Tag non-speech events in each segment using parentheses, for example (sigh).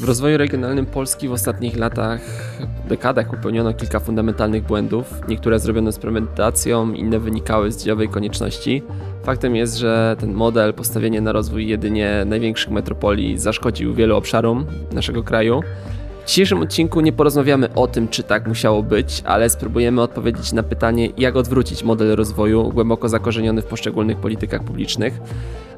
W rozwoju regionalnym Polski w ostatnich latach, dekadach popełniono kilka fundamentalnych błędów. Niektóre zrobiono z premedytacją, inne wynikały z dziejowej konieczności. Faktem jest, że ten model, postawienie na rozwój jedynie największych metropolii zaszkodził wielu obszarom naszego kraju. W dzisiejszym odcinku nie porozmawiamy o tym, czy tak musiało być, ale spróbujemy odpowiedzieć na pytanie, jak odwrócić model rozwoju głęboko zakorzeniony w poszczególnych politykach publicznych.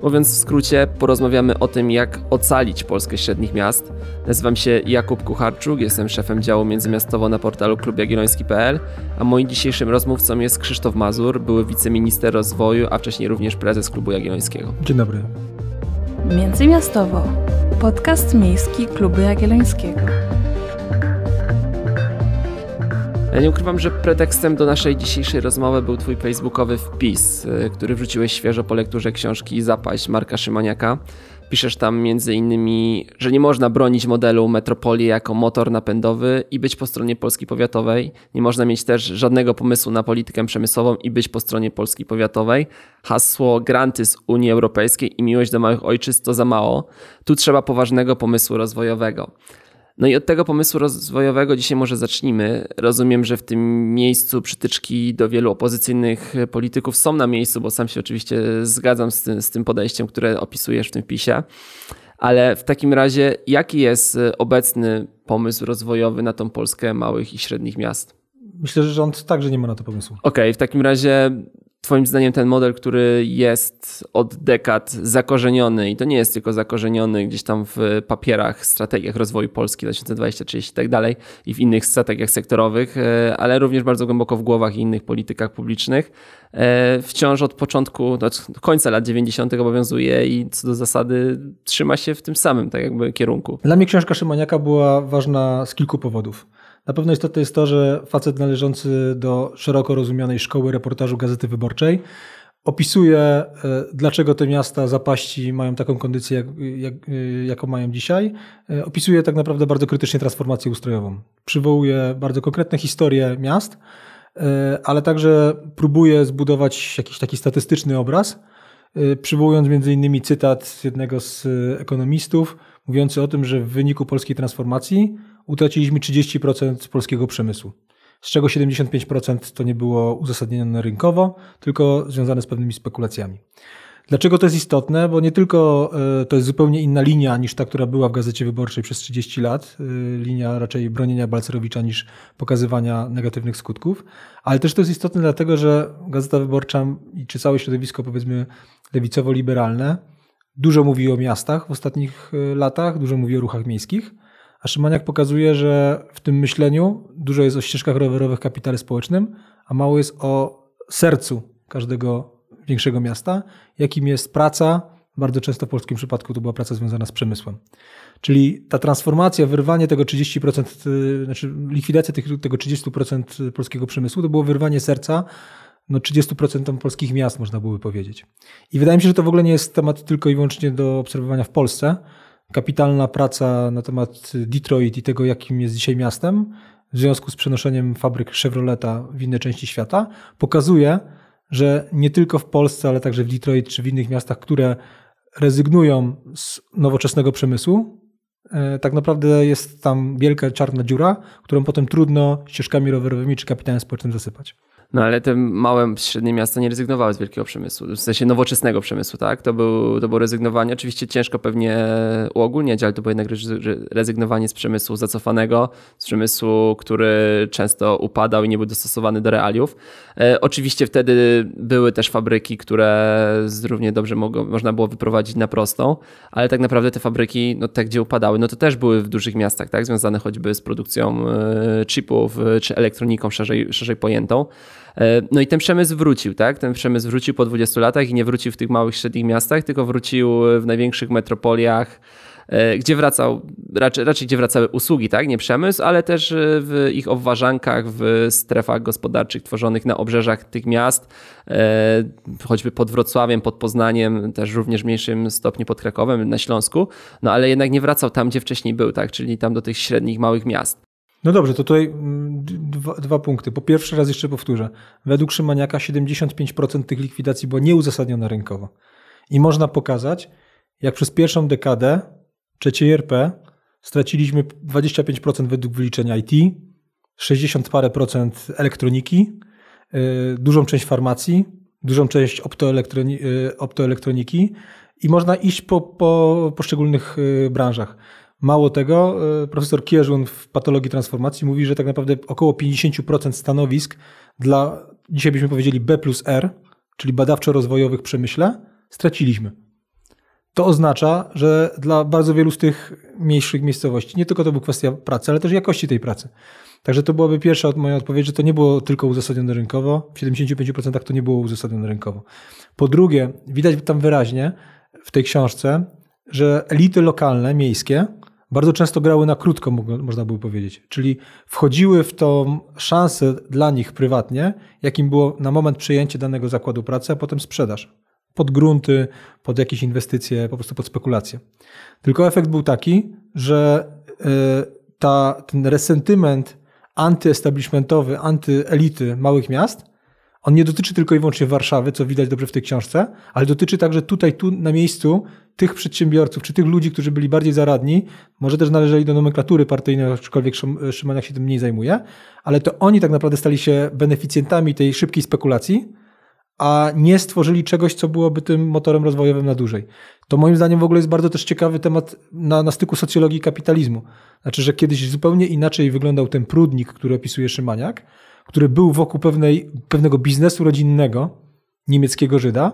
Mówiąc w skrócie, porozmawiamy o tym, jak ocalić Polskę średnich miast. Nazywam się Jakub Kucharczuk, jestem szefem działu międzymiastowo na portalu klubjagielloński.pl, a moim dzisiejszym rozmówcą jest Krzysztof Mazur, były wiceminister rozwoju, a wcześniej również prezes Klubu Jagiellońskiego. Dzień dobry. Międzymiastowo. Podcast miejski Klubu Jagiellońskiego. Ja nie ukrywam, że pretekstem do naszej dzisiejszej rozmowy był twój facebookowy wpis, y, który wrzuciłeś świeżo po lekturze książki Zapaść Marka Szymaniaka. Piszesz tam między innymi, że nie można bronić modelu metropolii jako motor napędowy i być po stronie Polski powiatowej. Nie można mieć też żadnego pomysłu na politykę przemysłową i być po stronie Polski powiatowej. Hasło granty z Unii Europejskiej i miłość do małych ojczyzn to za mało. Tu trzeba poważnego pomysłu rozwojowego. No i od tego pomysłu rozwojowego dzisiaj może zacznijmy. Rozumiem, że w tym miejscu przytyczki do wielu opozycyjnych polityków są na miejscu, bo sam się oczywiście zgadzam z tym, z tym podejściem, które opisujesz w tym pisie. Ale w takim razie, jaki jest obecny pomysł rozwojowy na tą Polskę małych i średnich miast? Myślę, że rząd także nie ma na to pomysłu. Okej, okay, w takim razie Twoim zdaniem ten model, który jest od dekad zakorzeniony i to nie jest tylko zakorzeniony gdzieś tam w papierach, strategiach rozwoju Polski 2020-30 i tak dalej i w innych strategiach sektorowych, e, ale również bardzo głęboko w głowach i innych politykach publicznych, e, wciąż od początku, do końca lat 90. obowiązuje i co do zasady trzyma się w tym samym tak jakby kierunku. Dla mnie książka Szymaniaka była ważna z kilku powodów. Na pewno istotne jest to, że facet należący do szeroko rozumianej szkoły reportażu Gazety Wyborczej opisuje, e, dlaczego te miasta zapaści mają taką kondycję, jak, jak, e, jaką mają dzisiaj. E, opisuje tak naprawdę bardzo krytycznie transformację ustrojową. Przywołuje bardzo konkretne historie miast, ale także próbuje zbudować jakiś taki statystyczny obraz, przywołując między innymi cytat z jednego z ekonomistów, mówiący o tym, że w wyniku polskiej transformacji utraciliśmy 30% polskiego przemysłu, z czego 75% to nie było uzasadnione rynkowo, tylko związane z pewnymi spekulacjami. Dlaczego to jest istotne? Bo nie tylko e, to jest zupełnie inna linia niż ta, która była w Gazecie Wyborczej przez 30 lat, e, linia raczej bronienia Balcerowicza niż pokazywania negatywnych skutków, ale też to jest istotne dlatego, że Gazeta Wyborcza i czy całe środowisko powiedzmy lewicowo-liberalne dużo mówi o miastach w ostatnich e, latach, dużo mówi o ruchach miejskich, a Szymaniak pokazuje, że w tym myśleniu dużo jest o ścieżkach rowerowych, kapitale społecznym, a mało jest o sercu każdego większego miasta, jakim jest praca. Bardzo często w polskim przypadku to była praca związana z przemysłem. Czyli ta transformacja, wyrwanie tego 30%, y, znaczy likwidacja tego 30% polskiego przemysłu, to było wyrwanie serca no 30% polskich miast, można byłoby powiedzieć. I wydaje mi się, że to w ogóle nie jest temat tylko i wyłącznie do obserwowania w Polsce, kapitalna praca na temat Detroit i tego, jakim jest dzisiaj miastem, w związku z przenoszeniem fabryk Chevroleta w inne części świata, pokazuje, że nie tylko w Polsce, ale także w Detroit czy w innych miastach, które rezygnują z nowoczesnego przemysłu, e, tak naprawdę jest tam wielka czarna dziura, którą potem trudno ścieżkami rowerowymi czy kapitałem społecznym zasypać. No ale te małe, średnie miasta nie rezygnowały z wielkiego przemysłu, w sensie nowoczesnego przemysłu, tak? To był, to było rezygnowanie. Oczywiście ciężko pewnie uogólniać, ale to było jednak rezygnowanie z przemysłu zacofanego, z przemysłu, który często upadał i nie był dostosowany do realiów. E, oczywiście wtedy były też fabryki, które równie dobrze mogło, można było wyprowadzić na prostą, ale tak naprawdę te fabryki, no te gdzie upadały, no to też były w dużych miastach, tak? Związane choćby z produkcją e, chipów e, czy elektroniką szerzej, szerzej pojętą. E, no i ten przemysł wrócił, tak? Ten przemysł wrócił po 20 latach i nie wrócił w tych małych, średnich miastach, tylko wrócił w największych metropoliach, e, gdzie wracał, raczej, raczej gdzie wracały usługi, tak? Nie przemysł, ale też w ich obważankach, w strefach gospodarczych tworzonych na obrzeżach tych miast, e, choćby pod Wrocławiem, pod Poznaniem, też również w mniejszym stopniu pod Krakowem, na Śląsku, no ale jednak nie wracał tam, gdzie wcześniej był, tak? Czyli tam do tych średnich, małych miast. No dobrze, to tutaj mm, dwa, dwa, punkty. Po pierwszy raz jeszcze powtórzę. Według Szymaniaka 75% tych likwidacji było nieuzasadnione rynkowo. I można pokazać, jak przez pierwszą dekadę trzeciej RP straciliśmy 25% według wyliczenia IT, 60 parę procent elektroniki, yy, dużą część farmacji, dużą część optoelektroni yy, optoelektroniki i można iść po, po poszczególnych yy, branżach. Mało tego, profesor Kierzun w patologii transformacji mówi, że tak naprawdę około 50% stanowisk dla, dzisiaj byśmy powiedzieli B plus R, czyli badawczo-rozwojowych przemyśle, straciliśmy. To oznacza, że dla bardzo wielu z tych mniejszych miejscowości nie tylko to była kwestia pracy, ale też jakości tej pracy. Także to byłaby pierwsza moja odpowiedź, że to nie było tylko uzasadnione rynkowo. W 75% to nie było uzasadnione rynkowo. Po drugie, widać tam wyraźnie w tej książce, że elity lokalne, miejskie, bardzo często grały na krótko, można by powiedzieć. Czyli wchodziły w tą szansę dla nich prywatnie, jakim było na moment przejęcie danego zakładu pracy, a potem sprzedaż. Pod grunty, pod jakieś inwestycje, po prostu pod spekulacje. Tylko efekt był taki, że e, ta, ten resentyment antyestablishmentowy, antyelity małych miast, on nie dotyczy tylko i wyłącznie Warszawy, co widać dobrze w tej książce, ale dotyczy także tutaj, tu na miejscu tych przedsiębiorców, czy tych ludzi, którzy byli bardziej zaradni, może też należeli do nomenklatury partyjnej, aczkolwiek Szymaniak się tym mniej zajmuje, ale to oni tak naprawdę stali się beneficjentami tej szybkiej spekulacji, a nie stworzyli czegoś, co byłoby tym motorem rozwojowym na dłużej. To moim zdaniem w ogóle jest bardzo też ciekawy temat na, na styku socjologii kapitalizmu. Znaczy, że kiedyś zupełnie inaczej wyglądał ten prudnik, który opisuje Szymaniak, który był wokół pewnej, pewnego biznesu rodzinnego niemieckiego Żyda,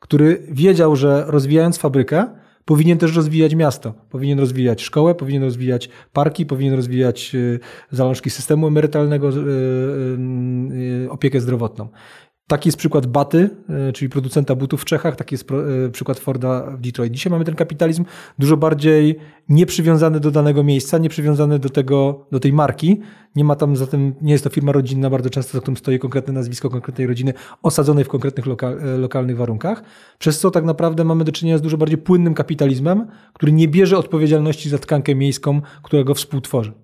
który wiedział, że rozwijając fabrykę, powinien też rozwijać miasto. Powinien rozwijać szkołę, powinien rozwijać parki, powinien rozwijać y, zalążki systemu emerytalnego, y, y, opiekę zdrowotną. Taki jest przykład Baty, e, czyli producenta butów w Czechach, taki jest e, przykład Forda w Detroit. Dzisiaj mamy ten kapitalizm dużo bardziej nieprzywiązany do danego miejsca, nieprzywiązany do tego, do tej marki. Nie ma tam zatem, nie jest to firma rodzinna, bardzo często za którą stoi konkretne nazwisko konkretnej rodziny, osadzonej w konkretnych lokal, e, lokalnych warunkach. Przez co tak naprawdę mamy do czynienia z dużo bardziej płynnym kapitalizmem, który nie bierze odpowiedzialności za tkankę miejską, która go współtworzy.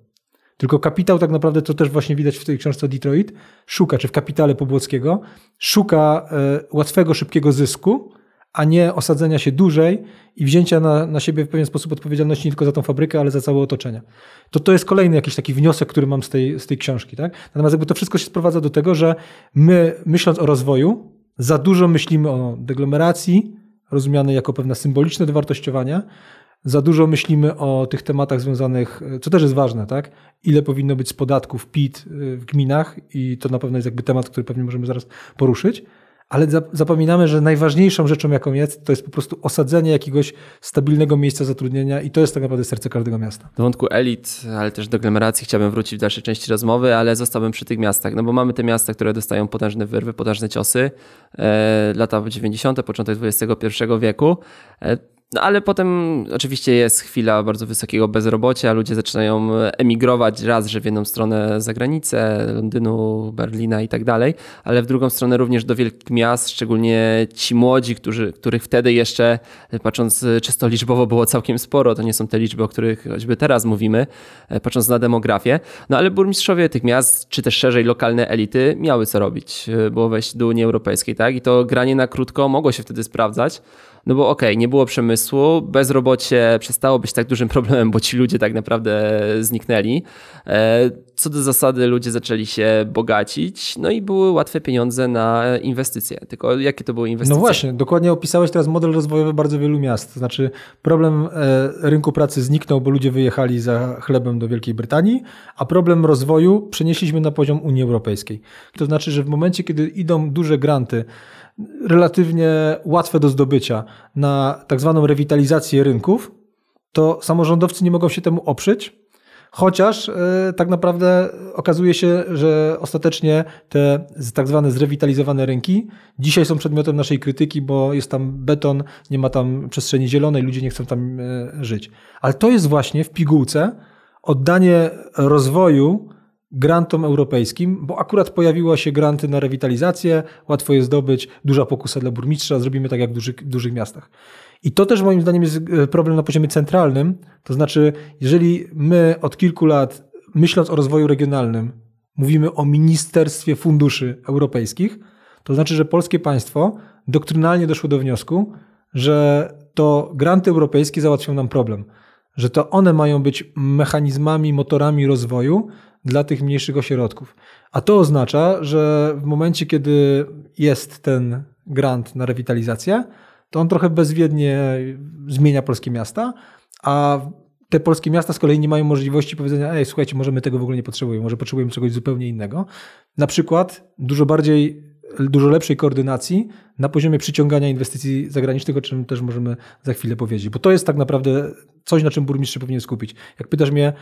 Tylko kapitał tak naprawdę, to też właśnie widać w tej książce Detroit, szuka, czy w kapitale Pobłockiego, szuka e, łatwego, szybkiego zysku, a nie osadzenia się dłużej i wzięcia na, na siebie w pewien sposób odpowiedzialności nie tylko za tą fabrykę, ale za całe otoczenie. To to jest kolejny jakiś taki wniosek, który mam z tej, z tej książki. Tak? Natomiast jakby to wszystko się sprowadza do tego, że my myśląc o rozwoju, za dużo myślimy o deglomeracji, rozumianej jako pewne symboliczne dowartościowanie, za dużo myślimy o tych tematach związanych, co też jest ważne, tak? Ile powinno być z podatków PIT y, w gminach i to na pewno jest jakby temat, który pewnie możemy zaraz poruszyć, ale zapominamy, że najważniejszą rzeczą, jaką jest, to jest po prostu osadzenie jakiegoś stabilnego miejsca zatrudnienia i to jest tak naprawdę serce każdego miasta. Do wątku elit, ale też do aglomeracji chciałbym wrócić w dalszej części rozmowy, ale zostałbym przy tych miastach, no bo mamy te miasta, które dostają potężne wyrwy, potężne ciosy, e, lata 90., początek XXI wieku. E, no ale potem oczywiście jest chwila bardzo wysokiego bezrobocia, ludzie zaczynają emigrować raz, że w jedną stronę za granicę, Londynu, Berlina i tak dalej, ale w drugą stronę również do wielkich miast, szczególnie ci młodzi, którzy, których wtedy jeszcze, patrząc czysto liczbowo, było całkiem sporo, to nie są te liczby, o których choćby teraz mówimy, patrząc na demografię, no ale burmistrzowie tych miast, czy też szerzej lokalne elity miały co robić, było wejść do Unii Europejskiej, tak? I to granie na krótko mogło się wtedy sprawdzać, no bo okej, okay, nie było przemysłu, bezrobocie przestało być tak dużym (laughs) problemem, bo ci ludzie tak naprawdę zniknęli. E, co do zasady ludzie zaczęli się bogacić, no i były łatwe pieniądze na inwestycje. Tylko jakie to były inwestycje? No właśnie, dokładnie opisałeś teraz model rozwojowy bardzo wielu miast. To znaczy problem e, rynku pracy zniknął, bo ludzie wyjechali za chlebem do Wielkiej Brytanii, a problem rozwoju przenieśliśmy na poziom Unii Europejskiej. To znaczy, że w momencie, kiedy idą duże granty, relatywnie łatwe do zdobycia na tak zwaną rewitalizację rynków, to samorządowcy nie mogą się temu oprzeć, Chociaż y, tak naprawdę okazuje się, że ostatecznie te tak zwane zrewitalizowane rynki dzisiaj są przedmiotem naszej krytyki, bo jest tam beton, nie ma tam przestrzeni zielonej, ludzie nie chcą tam y, żyć. Ale to jest właśnie w pigułce oddanie rozwoju grantom europejskim, bo akurat pojawiło się granty na rewitalizację, łatwo je zdobyć, duża pokusa dla burmistrza, zrobimy tak jak w dużych, dużych miastach. I to też moim zdaniem jest e, problem na poziomie centralnym, to znaczy, jeżeli my od kilku lat, myśląc o rozwoju regionalnym, mówimy o Ministerstwie Funduszy Europejskich, to znaczy, że polskie państwo doktrynalnie doszło do wniosku, że to granty europejskie załatwią nam problem. że to one mają być mechanizmami, motorami rozwoju dla tych mniejszych ośrodków. A to oznacza, że w momencie, kiedy jest ten grant na rewitalizację, to on trochę bezwiednie zmienia polskie miasta, a te polskie miasta z kolei nie mają możliwości powiedzenia, ej, słuchajcie, może my tego w ogóle nie potrzebujemy, może potrzebujemy czegoś zupełnie innego. Na przykład dużo bardziej, dużo lepszej koordynacji na poziomie przyciągania inwestycji zagranicznych, o czym też możemy za chwilę powiedzieć, bo to jest tak naprawdę coś, na czym burmistrz powinien skupić. Jak pytasz mnie,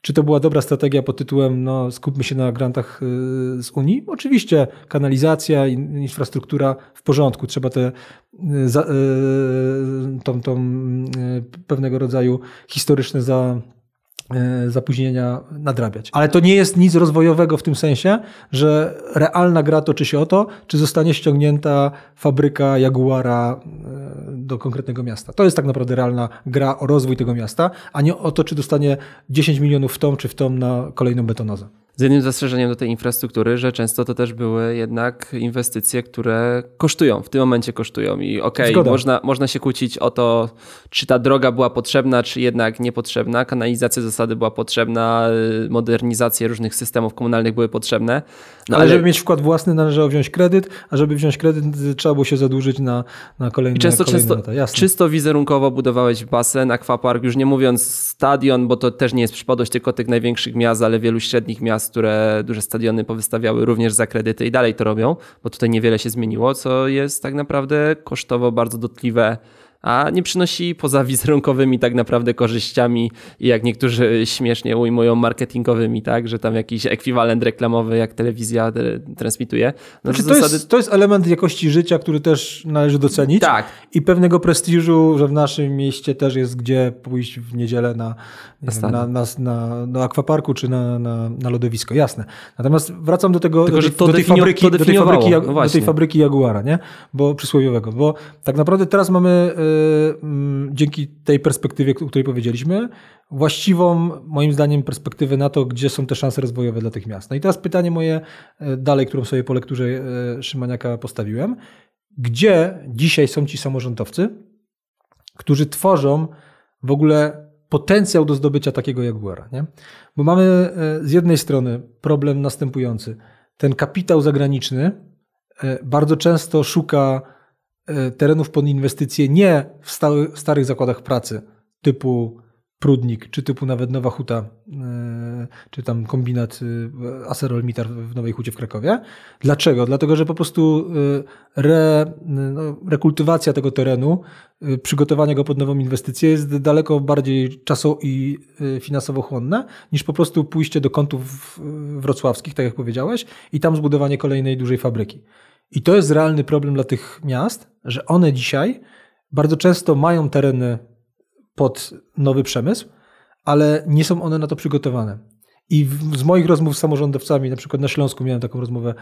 czy to była dobra strategia pod tytułem no, skupmy się na grantach y, z Unii? Oczywiście kanalizacja, infrastruktura w porządku. Trzeba te y, za, y, tą, tą pewnego rodzaju historyczne za, zapóźnienia nadrabiać. Ale to nie jest nic rozwojowego w tym sensie, że realna gra toczy się o to, czy zostanie ściągnięta fabryka Jaguara do konkretnego miasta. To jest tak naprawdę realna gra o rozwój tego miasta, a nie o to, czy dostanie 10 milionów w tom czy w tom na kolejną betonozę. Z jednym zastrzeżeniem do tej infrastruktury, że często to też były jednak inwestycje, które kosztują, w tym momencie kosztują. I okej, okay, można, można się kłócić o to, czy ta droga była potrzebna, czy jednak niepotrzebna. Kanalizacja zasady była potrzebna, modernizacje różnych systemów komunalnych były potrzebne. No ale, ale, żeby mieć wkład własny, należało wziąć kredyt, a żeby wziąć kredyt, trzeba było się zadłużyć na, na kolejne I często kolejne czysto, lata. Czysto wizerunkowo budowałeś basen, akwapark, już nie mówiąc stadion, bo to też nie jest przypadłość tylko tych największych miast, ale wielu średnich miast które duże stadiony powystawiały również za kredyty i dalej to robią, bo tutaj niewiele się zmieniło, co jest tak naprawdę kosztowo bardzo dotkliwe a nie przynosi poza wizerunkowymi tak naprawdę korzyściami i jak niektórzy śmiesznie ujmują marketingowymi, tak, że tam jakiś ekwiwalent reklamowy jak telewizja transmituje. No znaczy, to, zasady... jest, to jest element jakości życia, który też należy docenić tak. i pewnego prestiżu, że w naszym mieście też jest gdzie pójść w niedzielę na, na, na, na, na, na akwaparku czy na, na, na lodowisko, jasne. Natomiast wracam do tego, Tylko, do, tej, do, tej fabryki, do, tej fabryki, no do tej fabryki Jaguara, nie? Bo przysłowiowego, bo tak naprawdę teraz mamy Y, dzięki tej perspektywie, o której powiedzieliśmy, właściwą, moim zdaniem, perspektywę na to, gdzie są te szanse rozwojowe dla tych miast. No i teraz pytanie moje y, dalej, którą sobie po lekturze y, Szymaniaka postawiłem. Gdzie dzisiaj są ci samorządowcy, którzy tworzą w ogóle potencjał do zdobycia takiego Jaguara? Nie? Bo mamy z jednej strony problem następujący. Ten kapitał zagraniczny bardzo często szuka terenów pod inwestycje nie w, stały, starych zakładach pracy typu Prudnik, czy typu nawet Nowa Huta, e, czy tam kombinat e, ArcelorMittal w Nowej Hucie w Krakowie. Dlaczego? Dlatego, że po prostu re, no, rekultywacja tego terenu, przygotowanie go pod nową inwestycję jest daleko bardziej czasowo i finansowo chłonne, niż po prostu pójście do kątów wrocławskich, tak jak powiedziałeś, i tam zbudowanie kolejnej dużej fabryki. I to jest realny problem dla tych miast, że one dzisiaj bardzo często mają tereny pod nowy przemysł, ale nie są one na to przygotowane. I w, z moich rozmów z samorządowcami, na przykład na Śląsku miałem taką rozmowę e,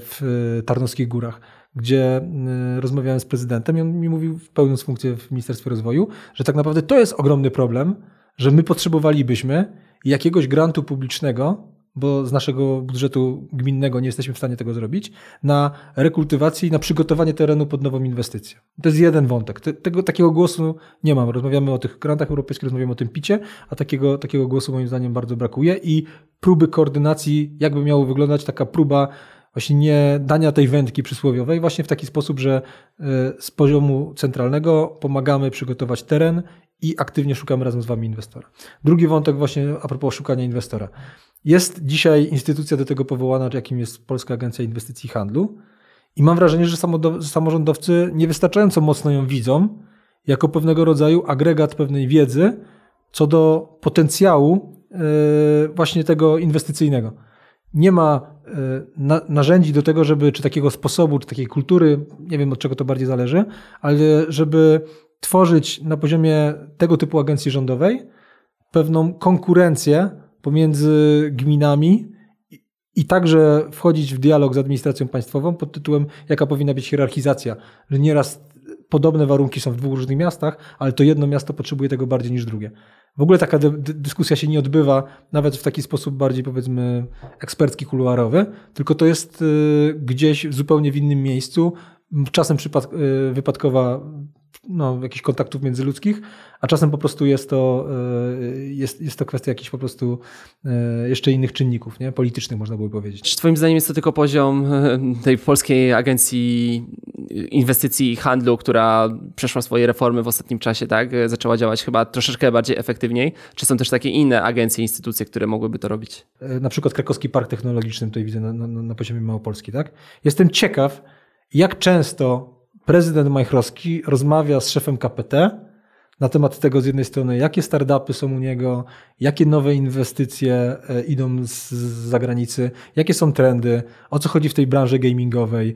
w Tarnowskich Górach, gdzie e, rozmawiałem z prezydentem i on mi mówił, pełniąc funkcję w Ministerstwie Rozwoju, że tak naprawdę to jest ogromny problem, że my potrzebowalibyśmy jakiegoś grantu publicznego bo z naszego budżetu gminnego nie jesteśmy w stanie tego zrobić, na rekultywację i na przygotowanie terenu pod nową inwestycję. To jest jeden wątek. Tego, takiego głosu nie mam. Rozmawiamy o tych grantach europejskich, rozmawiamy o tym picie, a takiego, takiego głosu moim zdaniem bardzo brakuje i próby koordynacji, jakby miało wyglądać taka próba właśnie nie dania tej wędki przysłowiowej właśnie w taki sposób, że e, z poziomu centralnego pomagamy przygotować teren i aktywnie szukamy razem z Wami inwestora. Drugi wątek właśnie a propos szukania inwestora. Jest dzisiaj instytucja do tego powołana, jakim jest Polska Agencja Inwestycji i Handlu i mam wrażenie, że samorządowcy niewystarczająco mocno ją widzą jako pewnego rodzaju agregat pewnej wiedzy co do potencjału e, właśnie tego inwestycyjnego. Nie ma e, narzędzi do tego, żeby, czy takiego sposobu, czy takiej kultury, nie wiem od czego to bardziej zależy, ale żeby tworzyć na poziomie tego typu agencji rządowej pewną konkurencję pomiędzy gminami i także wchodzić w dialog z administracją państwową pod tytułem, jaka powinna być hierarchizacja, że nieraz podobne warunki są w dwóch różnych miastach, ale to jedno miasto potrzebuje tego bardziej niż drugie. W ogóle taka dyskusja się nie odbywa nawet w taki sposób bardziej powiedzmy ekspercki, kuluarowy, tylko to jest y, gdzieś zupełnie w innym miejscu, czasem y, wypadkowa no, jakichś kontaktów międzyludzkich, a czasem po prostu jest to, y, jest, jest to kwestia jakichś po prostu y, jeszcze innych czynników, nie? politycznych można by powiedzieć. Czy twoim zdaniem jest to tylko poziom e, tej polskiej agencji inwestycji i handlu, która przeszła swoje reformy w ostatnim czasie, tak? Zaczęła działać chyba troszeczkę bardziej efektywniej? Czy są też takie inne agencje, instytucje, które mogłyby to robić? E, Na przykład Krakowski Park Technologiczny tutaj widzę na, na, na poziomie Małopolski, tak? Jestem ciekaw, jak często prezydent Majchrowski rozmawia z szefem KPT na temat tego z jednej strony, jakie startupy są u niego, jakie nowe inwestycje e, idą z, zagranicy, jakie są trendy, o co chodzi w tej branży gamingowej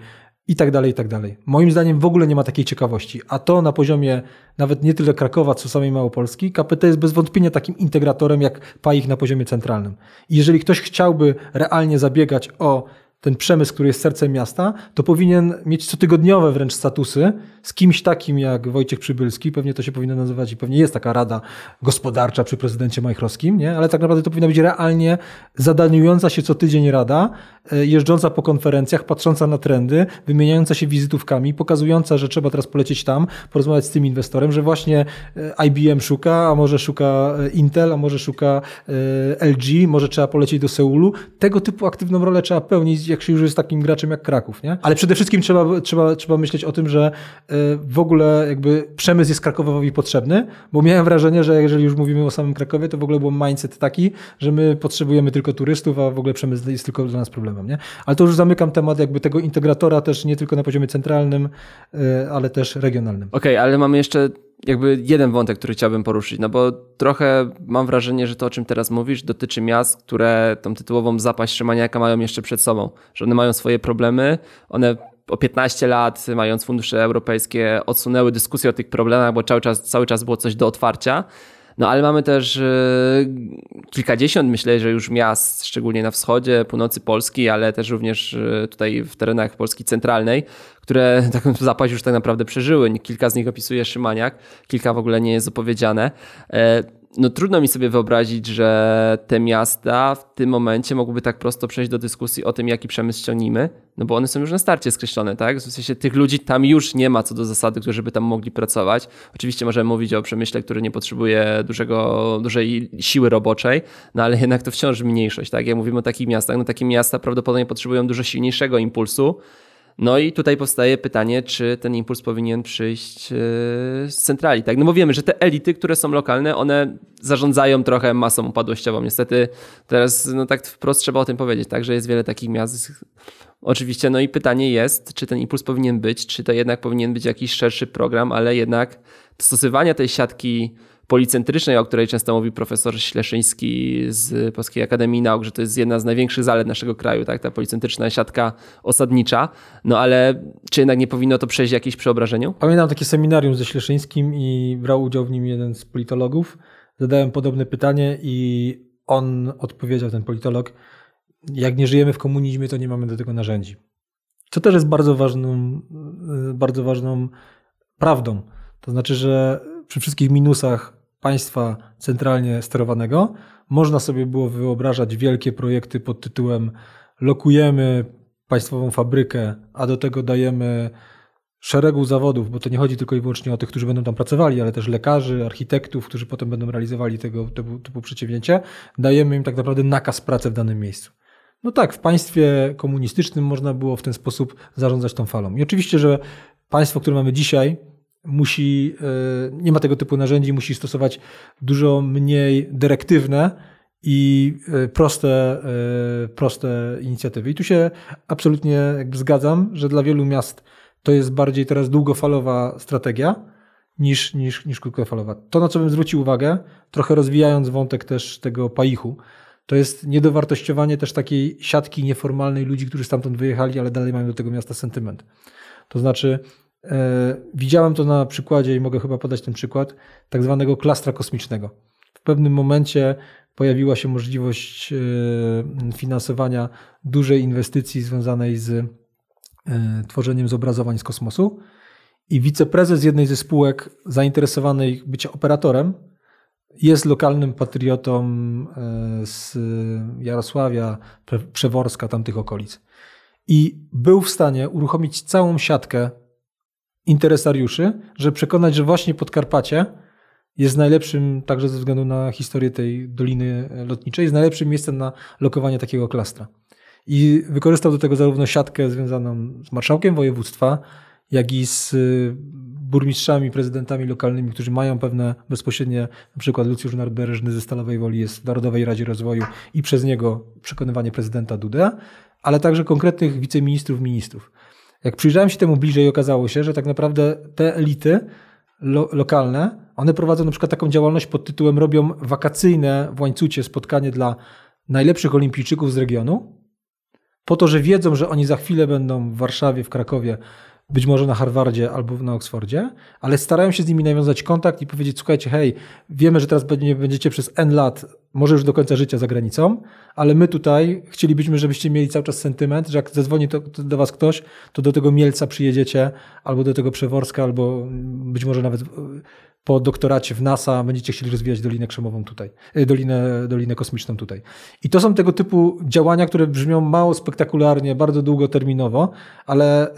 i tak dalej, i tak dalej. Moim zdaniem w ogóle nie ma takiej ciekawości, a to na poziomie nawet nie tyle Krakowa, co samej Małopolski, KPT jest bez wątpienia takim integratorem jak PAIH na poziomie centralnym. I jeżeli ktoś chciałby realnie zabiegać o ten przemysł, który jest sercem miasta, to powinien mieć cotygodniowe wręcz statusy z kimś takim jak Wojciech Przybylski, pewnie to się powinno nazywać i pewnie jest taka rada gospodarcza przy prezydencie Majchrowskim, nie? ale tak naprawdę to powinna być realnie zadaniująca się co tydzień rada, e, jeżdżąca po konferencjach, patrząca na trendy, wymieniająca się wizytówkami, pokazująca, że trzeba teraz polecieć tam, porozmawiać z tym inwestorem, że właśnie e, IBM szuka, a może szuka e, Intel, a może szuka LG, może trzeba polecieć do Seulu. Tego typu aktywną rolę trzeba pełnić, jak się już jest takim graczem jak Kraków. Nie? Ale przede wszystkim trzeba, trzeba, trzeba myśleć o tym, że w ogóle jakby przemysł jest Krakowowi potrzebny, bo miałem wrażenie, że jeżeli już mówimy o samym Krakowie, to w ogóle był mindset taki, że my potrzebujemy tylko turystów, a w ogóle przemysł jest tylko dla nas problemem. Nie? Ale to już zamykam temat jakby tego integratora też nie tylko na poziomie centralnym, y, ale też regionalnym. Okej, okay, ale mamy jeszcze jakby jeden wątek, który chciałbym poruszyć, no bo trochę mam wrażenie, że to, o czym teraz mówisz, dotyczy miast, które tą tytułową zapaść Szymaniaka mają jeszcze przed sobą, że one mają swoje problemy, one o 15 lat, mając fundusze europejskie, odsunęły dyskusję o tych problemach, bo cały czas, cały czas było coś do otwarcia. No ale mamy też e, kilkadziesiąt, myślę, że już miast, szczególnie na wschodzie, północy Polski, ale też również e, tutaj w terenach Polski centralnej, które (laughs) taką zapaść już tak naprawdę przeżyły. Kilka z nich opisuje Szymaniak, kilka w ogóle nie jest opowiedziane. No trudno mi sobie wyobrazić, że te miasta w tym momencie mogłyby tak prosto przejść do dyskusji o tym, jaki przemysł ściągnijmy, no bo one są już na starcie skreślone, tak? W sensie tych ludzi tam już nie ma co do zasady, którzy by tam mogli pracować. Oczywiście możemy mówić o przemyśle, który nie potrzebuje dużego, dużej siły roboczej, no ale jednak to wciąż mniejszość, tak? Jak mówimy o takich miastach, no takie miasta prawdopodobnie potrzebują dużo silniejszego impulsu, no i tutaj powstaje pytanie, czy ten impuls powinien przyjść e, z centrali, tak? No bo wiemy, że te elity, które są lokalne, one zarządzają trochę masą upadłościową. Niestety teraz, no tak wprost trzeba o tym powiedzieć, tak? Że jest wiele takich miast. Oczywiście, no i pytanie jest, czy ten impuls powinien być, czy to jednak powinien być jakiś szerszy program, ale jednak stosowania tej siatki policentrycznej, o której często mówi profesor Śleszyński z Polskiej Akademii Nauk, że to jest jedna z największych zalet naszego kraju, tak? ta policentryczna siatka osadnicza. No ale czy jednak nie powinno to przejść jakieś przeobrażeniu? Pamiętam takie seminarium ze Śleszyńskim i brał udział w nim jeden z politologów. Zadałem podobne pytanie i on odpowiedział, ten politolog, jak nie żyjemy w komunizmie, to nie mamy do tego narzędzi. Co też jest bardzo ważną, bardzo ważną prawdą. To znaczy, że przy wszystkich minusach państwa centralnie sterowanego, można sobie było wyobrażać wielkie projekty pod tytułem lokujemy państwową fabrykę, a do tego dajemy szeregu zawodów, bo to nie chodzi tylko i wyłącznie o tych, którzy będą tam pracowali, ale też lekarzy, architektów, którzy potem będą realizowali tego typu, typu przedsięwzięcie, dajemy im tak naprawdę nakaz pracy w danym miejscu. No tak, w państwie komunistycznym można było w ten sposób zarządzać tą falą. I oczywiście, że państwo, które mamy dzisiaj, musi, e, nie ma tego typu narzędzi, musi stosować dużo mniej dyrektywne i e, proste, e, proste inicjatywy. I tu się absolutnie zgadzam, że dla wielu miast to jest bardziej teraz długofalowa strategia niż, niż, niż krótkofalowa. To, na co bym zwrócił uwagę, trochę rozwijając wątek też tego paichu, to jest niedowartościowanie też takiej siatki nieformalnej ludzi, którzy stamtąd wyjechali, ale dalej mają do tego miasta sentyment. To znaczy, widziałem to na przykładzie i mogę chyba podać ten przykład tak zwanego klastra kosmicznego. W pewnym momencie pojawiła się możliwość e, finansowania dużej inwestycji związanej z e, tworzeniem zobrazowań z kosmosu. I wiceprezes jednej ze spółek zainteresowanej bycia operatorem jest lokalnym patriotą z Jarosławia, Przeworska, tamtych okolic. I był w stanie uruchomić całą siatkę interesariuszy, żeby przekonać, że właśnie Podkarpacie jest najlepszym, także ze względu na historię tej doliny lotniczej, jest najlepszym miejscem na lokowanie takiego klastra. I wykorzystał do tego zarówno siatkę związaną z marszałkiem województwa, jak i z y, burmistrzami, prezydentami lokalnymi, którzy mają pewne bezpośrednie, na przykład Lucjusz Narbereżny ze Stalowej Woli jest w Narodowej Radzie Rozwoju i przez niego przekonywanie prezydenta Dudę, ale także konkretnych wiceministrów, ministrów. Jak przyjrzałem się temu bliżej, okazało się, że tak naprawdę te elity lo lokalne, one prowadzą na przykład taką działalność pod tytułem robią wakacyjne w łańcucie spotkanie dla najlepszych olimpijczyków z regionu, po to, że wiedzą, że oni za chwilę będą w Warszawie, w Krakowie być może na Harvardzie albo na Oksfordzie, ale starają się z nimi nawiązać kontakt i powiedzieć, słuchajcie, hej, wiemy, że teraz będziecie przez N lat, może już do końca życia za granicą, ale my tutaj chcielibyśmy, żebyście mieli cały czas sentyment, że jak zadzwoni to, to do was ktoś, to do tego Mielca przyjedziecie, albo do tego Przeworska, albo być może nawet po doktoracie w NASA będziecie chcieli rozwijać Dolinę Krzemową tutaj, y, Dolinę, Dolinę Kosmiczną tutaj. I to są tego typu działania, które brzmią mało spektakularnie, bardzo długoterminowo, ale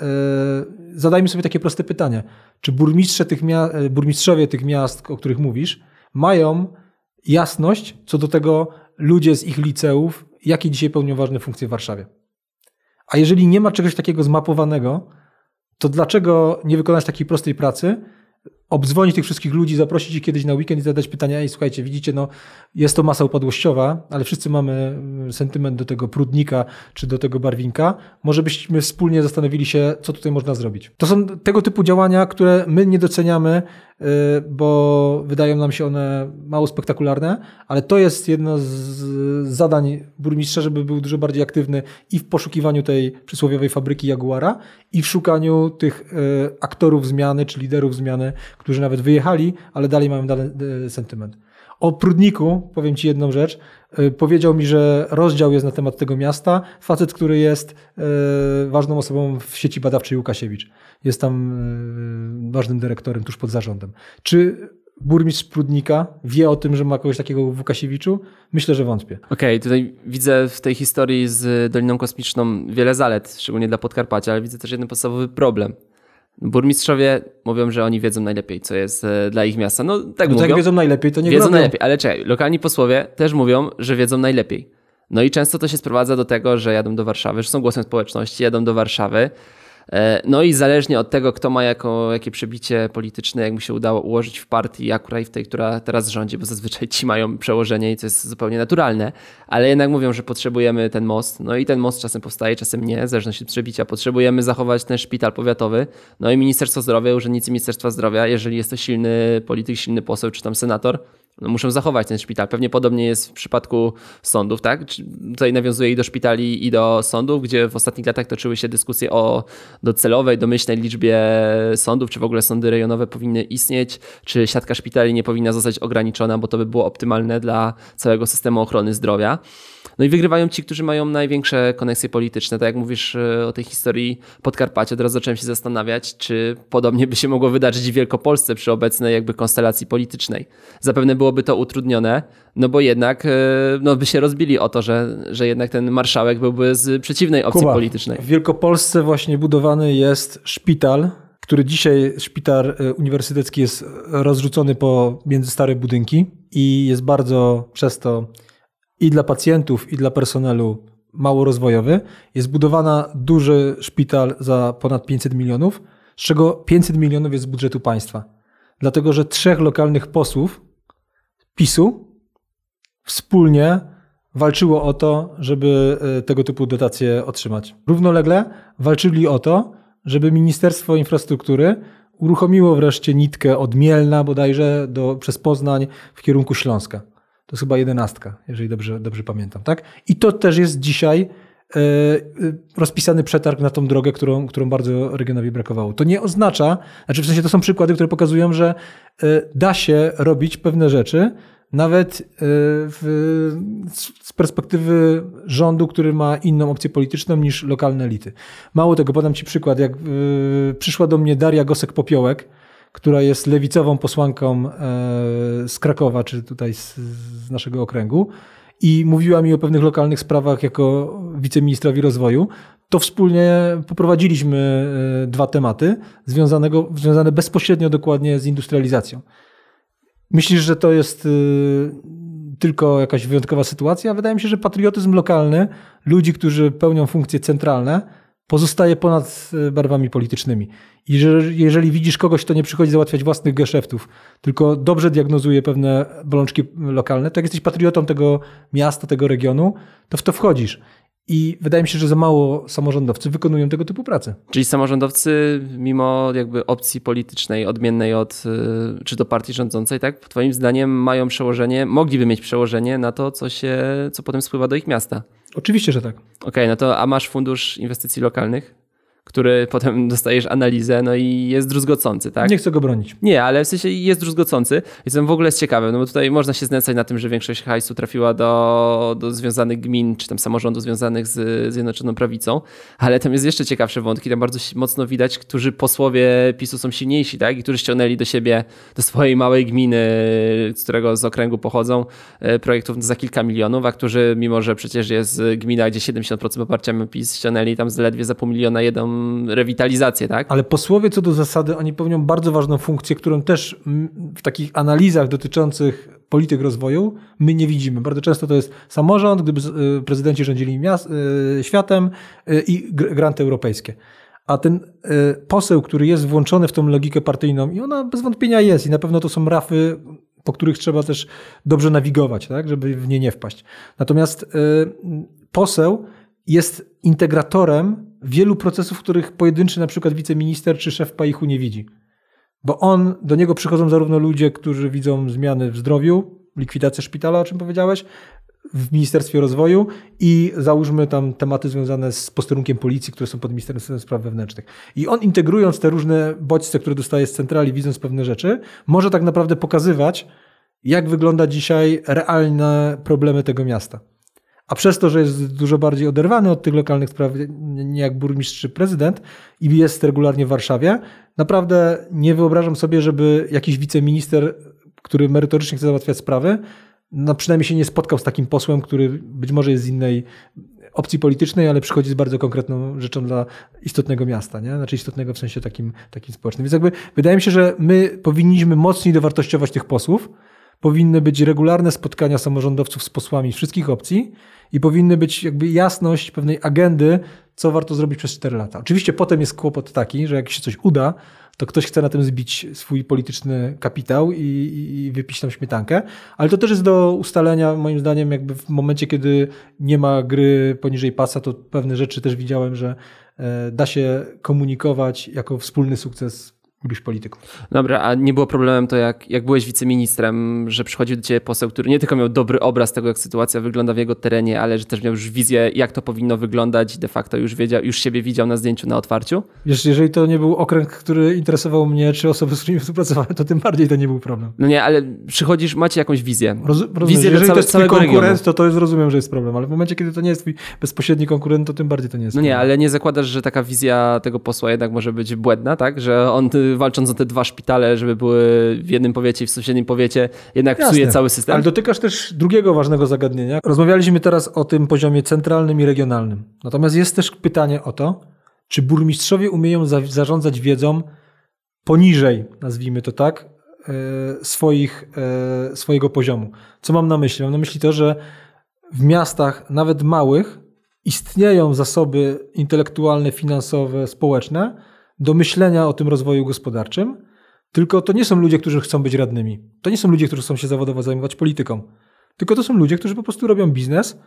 yy, zadajmy sobie takie proste pytanie. Czy burmistrze tych y, burmistrzowie tych miast, o których mówisz, mają jasność co do tego ludzie z ich liceów, jakie dzisiaj pełnią ważne funkcje w Warszawie? A jeżeli nie ma czegoś takiego zmapowanego, to dlaczego nie wykonać takiej prostej pracy, obdzwonić tych wszystkich ludzi, zaprosić ich kiedyś na weekend i zadać pytania, ej, słuchajcie, widzicie, no jest to masa upadłościowa, ale wszyscy mamy mm, sentyment do tego prudnika czy do tego barwinka. Może byśmy wspólnie zastanowili się, co tutaj można zrobić. To są tego typu działania, które my nie doceniamy, y, bo wydają nam się one mało spektakularne, ale to jest jedno z zadań burmistrza, żeby był dużo bardziej aktywny i w poszukiwaniu tej przysłowiowej fabryki Jaguara i w szukaniu tych y, aktorów zmiany czy liderów zmiany, którzy nawet wyjechali, ale dalej mają e, sentyment. O Prudniku powiem Ci jedną rzecz. E, powiedział mi, że rozdział jest na temat tego miasta. Facet, który jest e, ważną osobą w sieci badawczej Łukasiewicz. Jest tam ważnym dyrektorem tuż pod zarządem. Czy burmistrz Prudnika wie o tym, że ma kogoś takiego w Łukasiewiczu? Myślę, że wątpię. Okej, okay, tutaj widzę w tej historii z Doliną Kosmiczną wiele zalet, szczególnie dla Podkarpacia, ale widzę też jeden podstawowy problem. Burmistrzowie mówią, że oni wiedzą najlepiej, co jest e, dla ich miasta. No tak no, mówią. Jak wiedzą najlepiej, to nie Wiedzą robią. najlepiej, ale czekaj, lokalni posłowie też mówią, że wiedzą najlepiej. No i często to się sprowadza do tego, że jadą do Warszawy, że są głosem społeczności, jadą do Warszawy, no i zależnie od tego, kto ma jako, jakie przebicie polityczne, jak mu się udało ułożyć w partii, akurat w tej, która teraz rządzi, bo zazwyczaj ci mają przełożenie i to jest zupełnie naturalne, ale jednak mówią, że potrzebujemy ten most, no i ten most czasem powstaje, czasem nie, w zależności od przebicia. Potrzebujemy zachować ten szpital powiatowy, no i Ministerstwo Zdrowia, urzędnicy Ministerstwa Zdrowia, jeżeli jest to silny polityk, silny poseł czy tam senator, muszą zachować ten szpital. Pewnie podobnie jest w przypadku sądów, tak? Tutaj nawiązuje i do szpitali, i do sądów, gdzie w ostatnich latach toczyły się dyskusje o docelowej, domyślnej liczbie sądów, czy w ogóle sądy rejonowe powinny istnieć, czy siatka szpitali nie powinna zostać ograniczona, bo to by było optymalne dla całego systemu ochrony zdrowia. No i wygrywają ci, którzy mają największe koneksje polityczne. Tak jak mówisz e, o tej historii Podkarpacia, teraz zacząłem się zastanawiać, czy podobnie by się mogło wydarzyć w Wielkopolsce przy obecnej jakby konstelacji politycznej. Zapewne byłoby to utrudnione, no bo jednak e, no, by się rozbili o to, że, że jednak ten marszałek byłby z przeciwnej opcji Kuba, politycznej. W Wielkopolsce właśnie budowany jest szpital, który dzisiaj, szpital e, uniwersytecki jest rozrzucony po między stare budynki i jest bardzo przez to i dla pacjentów, i dla personelu mało rozwojowy. Jest budowana duży szpital za ponad 500 milionów, z czego 500 milionów jest z budżetu państwa. Dlatego, że trzech lokalnych posłów PiSu wspólnie walczyło o to, żeby e, tego typu dotacje otrzymać. Równolegle walczyli o to, żeby Ministerstwo Infrastruktury uruchomiło wreszcie nitkę od Mielna bodajże do, przez Poznań w kierunku Śląska. To jest chyba jedenastka, jeżeli dobrze, dobrze pamiętam. Tak? I to też jest dzisiaj e, e, rozpisany przetarg na tą drogę, którą, którą bardzo regionowi brakowało. To nie oznacza, znaczy w sensie to są przykłady, które pokazują, że e, da się robić pewne rzeczy, nawet w, z perspektywy rządu, który ma inną opcję polityczną niż lokalne elity. Mało tego, podam Ci przykład. Jak przyszła do mnie Daria Gosek-Popiołek, która jest lewicową posłanką e, z Krakowa, czy tutaj z, naszego okręgu. i mówiła mi o pewnych lokalnych sprawach jako wiceministrowi rozwoju, to wspólnie poprowadziliśmy e, dwa tematy związane bezpośrednio dokładnie z industrializacją. Myślisz, że to jest y, tylko jakaś wyjątkowa sytuacja? Wydaje mi się, że patriotyzm lokalny, ludzi, którzy pełnią funkcje centralne, pozostaje ponad y, barwami politycznymi. I że jeżeli widzisz kogoś, kto nie przychodzi załatwiać własnych geszeftów, tylko dobrze diagnozuje pewne bolączki lokalne, to jak jesteś patriotą tego miasta, tego regionu, to w to wchodzisz. I wydaje mi się, że za mało samorządowcy wykonują tego typu pracę. Czyli samorządowcy, mimo jakby opcji politycznej odmiennej od y, czy do partii rządzącej, tak? Twoim zdaniem mają przełożenie, mogliby mieć przełożenie na to, co się, co potem spływa do ich miasta. Oczywiście, że tak. Okej, okay, no to a masz fundusz inwestycji lokalnych? Który potem dostajesz analizę, no i jest druzgocący, tak? Nie chcę go bronić. Nie, ale w sensie jest druzgocący. Jestem w ogóle ciekawy, no bo tutaj można się znęcać na tym, że większość hajsu trafiła do, do związanych gmin, czy tam samorządów związanych z Zjednoczoną Prawicą, ale tam jest jeszcze ciekawsze wątki, tam bardzo mocno widać, którzy posłowie PiSu są silniejsi, tak? I którzy ściągnęli do siebie, do swojej małej gminy, z którego z okręgu pochodzą, e, projektów za kilka milionów, a którzy, mimo że przecież jest gmina, gdzie 70% poparcia PiS, ściągnęli tam zaledwie za pół miliona jedną rewitalizację, tak? Ale posłowie co do zasady, oni pełnią bardzo ważną funkcję, którą też w takich analizach dotyczących polityk rozwoju my nie widzimy. Bardzo często to jest samorząd, gdyby y, prezydenci rządzili miast, y, światem y, i granty europejskie. A ten poseł, który jest włączony w tą logikę partyjną, i ona bez wątpienia jest, i na pewno to są rafy, po których trzeba też dobrze nawigować, tak, żeby w nie nie wpaść. Natomiast poseł jest integratorem wielu procesów, których pojedynczy na przykład wiceminister czy szef PAIH-u nie widzi. Bo on, do niego przychodzą zarówno ludzie, którzy widzą zmiany w zdrowiu, likwidację szpitala, o czym powiedziałeś, w Ministerstwie Rozwoju i załóżmy tam tematy związane z posterunkiem policji, które są pod Ministerstwem Spraw Wewnętrznych. I on integrując te różne bodźce, które dostaje z centrali, widząc pewne rzeczy, może tak naprawdę pokazywać, jak wygląda dzisiaj realne problemy tego miasta. A przez to, że jest dużo bardziej oderwany od tych lokalnych spraw, nie jak burmistrz czy prezydent i jest regularnie w Warszawie, naprawdę nie wyobrażam sobie, żeby jakiś wiceminister, który merytorycznie chce załatwiać sprawy, no przynajmniej się nie spotkał z takim posłem, który być może jest z innej opcji politycznej, ale przychodzi z bardzo konkretną rzeczą dla istotnego miasta, nie? znaczy istotnego w sensie takim, takim społecznym. Więc jakby wydaje mi się, że my powinniśmy mocniej dowartościować tych posłów, powinny być regularne spotkania samorządowców z posłami wszystkich opcji i powinny być jakby jasność pewnej agendy, co warto zrobić przez 4 lata. Oczywiście potem jest kłopot taki, że jak się coś uda, to ktoś chce na tym zbić swój polityczny kapitał i, i wypić tam śmietankę, ale to też jest do ustalenia, moim zdaniem, jakby w momencie, kiedy nie ma gry poniżej pasa, to pewne rzeczy też widziałem, że e, da się komunikować jako wspólny sukces iluś polityków. Dobra, a nie było problemem to, jak, jak byłeś wiceministrem, że przychodził do ciebie poseł, który nie tylko miał dobry obraz tego, jak sytuacja wygląda w jego terenie, ale że też miał już wizję, jak to powinno wyglądać i de facto już, wiedział, już siebie widział na zdjęciu na otwarciu? Wiesz, jeżeli to nie był okręg, który interesował mnie, czy osoby, z którymi współpracowałem, to tym bardziej to nie był problem. No nie, ale przychodzisz, macie jakąś wizję. Roz, rozumiem, wizję jeżeli całe, to jest twój konkurent, regionu. to to jest, rozumiem, że jest problem, ale w momencie, kiedy to nie jest twój bezpośredni konkurent, to tym bardziej to nie jest No problem. nie, ale nie zakładasz, że taka wizja tego posła jednak może być błędna, tak? Że on walcząc o te dwa szpitale, żeby były w jednym powiecie i w sąsiednim powiecie, jednak Jasne. psuje cały system. Ale dotykasz też drugiego ważnego zagadnienia. Rozmawialiśmy teraz o tym poziomie centralnym i regionalnym. Natomiast jest też pytanie o to, czy burmistrzowie umieją za zarządzać wiedzą poniżej, nazwijmy to tak, e, swoich, e, swojego poziomu. Co mam na myśli? Mam na myśli to, że w miastach, nawet małych, istnieją zasoby intelektualne, finansowe, społeczne do myślenia o tym rozwoju gospodarczym, tylko to nie są ludzie, którzy chcą być radnymi. To nie są ludzie, którzy chcą się zawodowo zajmować polityką. Tylko to są ludzie, którzy po prostu robią biznes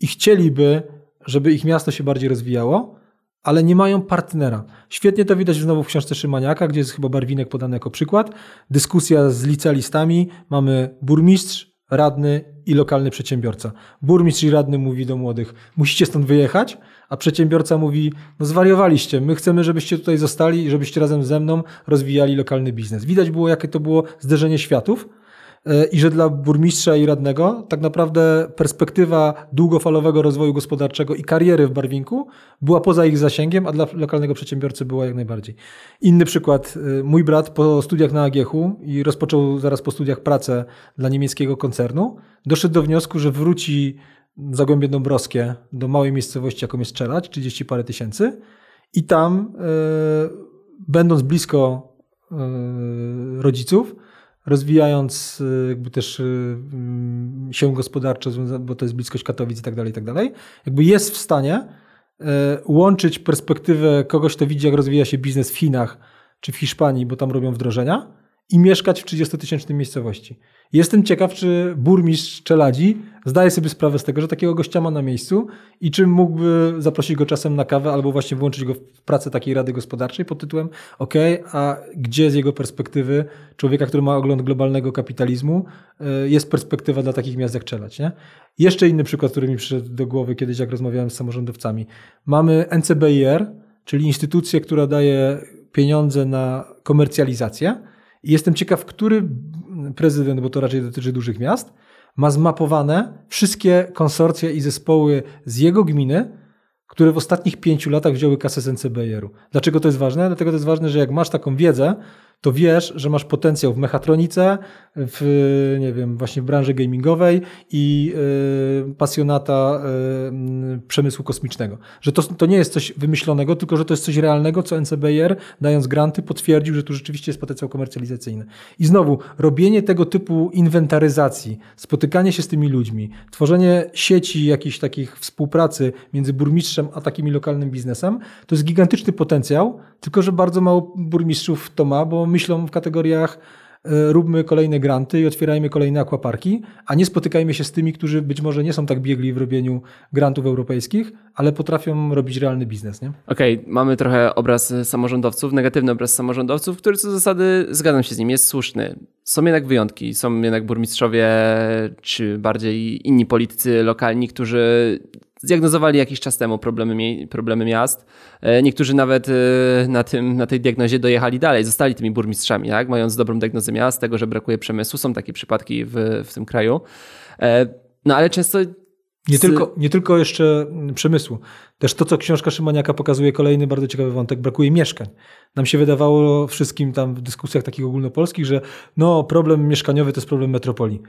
i chcieliby, żeby ich miasto się bardziej rozwijało, ale nie mają partnera. Świetnie to widać znowu w książce Szymaniaka, gdzie jest chyba Barwinek podany jako przykład. Dyskusja z licealistami. Mamy burmistrz, radny i lokalny przedsiębiorca. Burmistrz i radny mówi do młodych, musicie stąd wyjechać, a przedsiębiorca mówi, no zwariowaliście, my chcemy, żebyście tutaj zostali i żebyście razem ze mną rozwijali lokalny biznes. Widać było, jakie to było zderzenie światów. E, i że dla burmistrza i radnego tak naprawdę perspektywa długofalowego rozwoju gospodarczego i kariery w Barwinku była poza ich zasięgiem, a dla lokalnego przedsiębiorcy była jak najbardziej. Inny przykład. e, Mój brat po studiach na AGH-u i rozpoczął zaraz po studiach pracę dla niemieckiego koncernu, doszedł do wniosku, że wróci Zagłębie Dąbrowskie do małej miejscowości, jaką jest Czelać, 30 parę tysięcy i tam, e, będąc blisko e, rodziców, rozwijając e, jakby też e, mm, się gospodarczo, bo to jest bliskość Katowic i tak dalej, i tak dalej, jakby jest w stanie e, łączyć perspektywę kogoś, kto widzi, jak rozwija się biznes w Chinach czy w Hiszpanii, bo tam robią wdrożenia, i mieszkać w 30-tysięcznej miejscowości. Jestem ciekaw, czy burmistrz Czeladzi zdaje sobie sprawę z tego, że takiego gościa ma na miejscu i czy mógłby zaprosić go czasem na kawę albo właśnie włączyć go w pracę takiej rady gospodarczej pod tytułem OK, a gdzie z jego perspektywy człowieka, który ma ogląd globalnego kapitalizmu, y, jest perspektywa dla takich miast jak Czeladź, nie? Jeszcze inny przykład, który mi przyszedł do głowy kiedyś, jak rozmawiałem z samorządowcami. Mamy NCBIR, czyli instytucję, która daje pieniądze na komercjalizację. I jestem ciekaw, który prezydent, bo to raczej dotyczy dużych miast, ma zmapowane wszystkie konsorcja i zespoły z jego gminy, które w ostatnich pięciu latach wzięły kasę z NCBR-u. Dlaczego to jest ważne? Dlatego to jest ważne, że jak masz taką wiedzę, to wiesz, że masz potencjał w mechatronice, w, nie wiem, właśnie w branży gamingowej i y, pasjonata y, przemysłu kosmicznego. Że to, to nie jest coś wymyślonego, tylko że to jest coś realnego, co NCBR, dając granty, potwierdził, że tu rzeczywiście jest potencjał komercjalizacyjny. I znowu, robienie tego typu inwentaryzacji, spotykanie się z tymi ludźmi, tworzenie sieci jakichś takich współpracy między burmistrzem a takim lokalnym biznesem, to jest gigantyczny potencjał, tylko że bardzo mało burmistrzów to ma, bo myślą w kategoriach e, róbmy kolejne granty i otwierajmy kolejne akwaparki, a nie spotykajmy się z tymi, którzy być może nie są tak biegli w robieniu grantów europejskich, ale potrafią robić realny biznes. Nie? Okej, mamy trochę obraz samorządowców, negatywny obraz samorządowców, który co zasady, zgadzam się z nim, jest słuszny. Są jednak wyjątki, są jednak burmistrzowie, czy bardziej inni politycy lokalni, którzy zdiagnozowali jakiś czas temu problemy, problemy miast. E, Niektórzy nawet e, na, tym, na tej diagnozie dojechali dalej, zostali tymi burmistrzami, tak? mając dobrą diagnozę miast, tego, że brakuje przemysłu. Są takie przypadki w, w tym kraju. E, No ale często Nie, z- tylko, nie tylko jeszcze przemysłu. Też to, co książka Szymaniaka pokazuje, kolejny bardzo ciekawy wątek, brakuje mieszkań. Nam się wydawało wszystkim tam w dyskusjach takich ogólnopolskich, że no, problem mieszkaniowy to jest problem metropolii.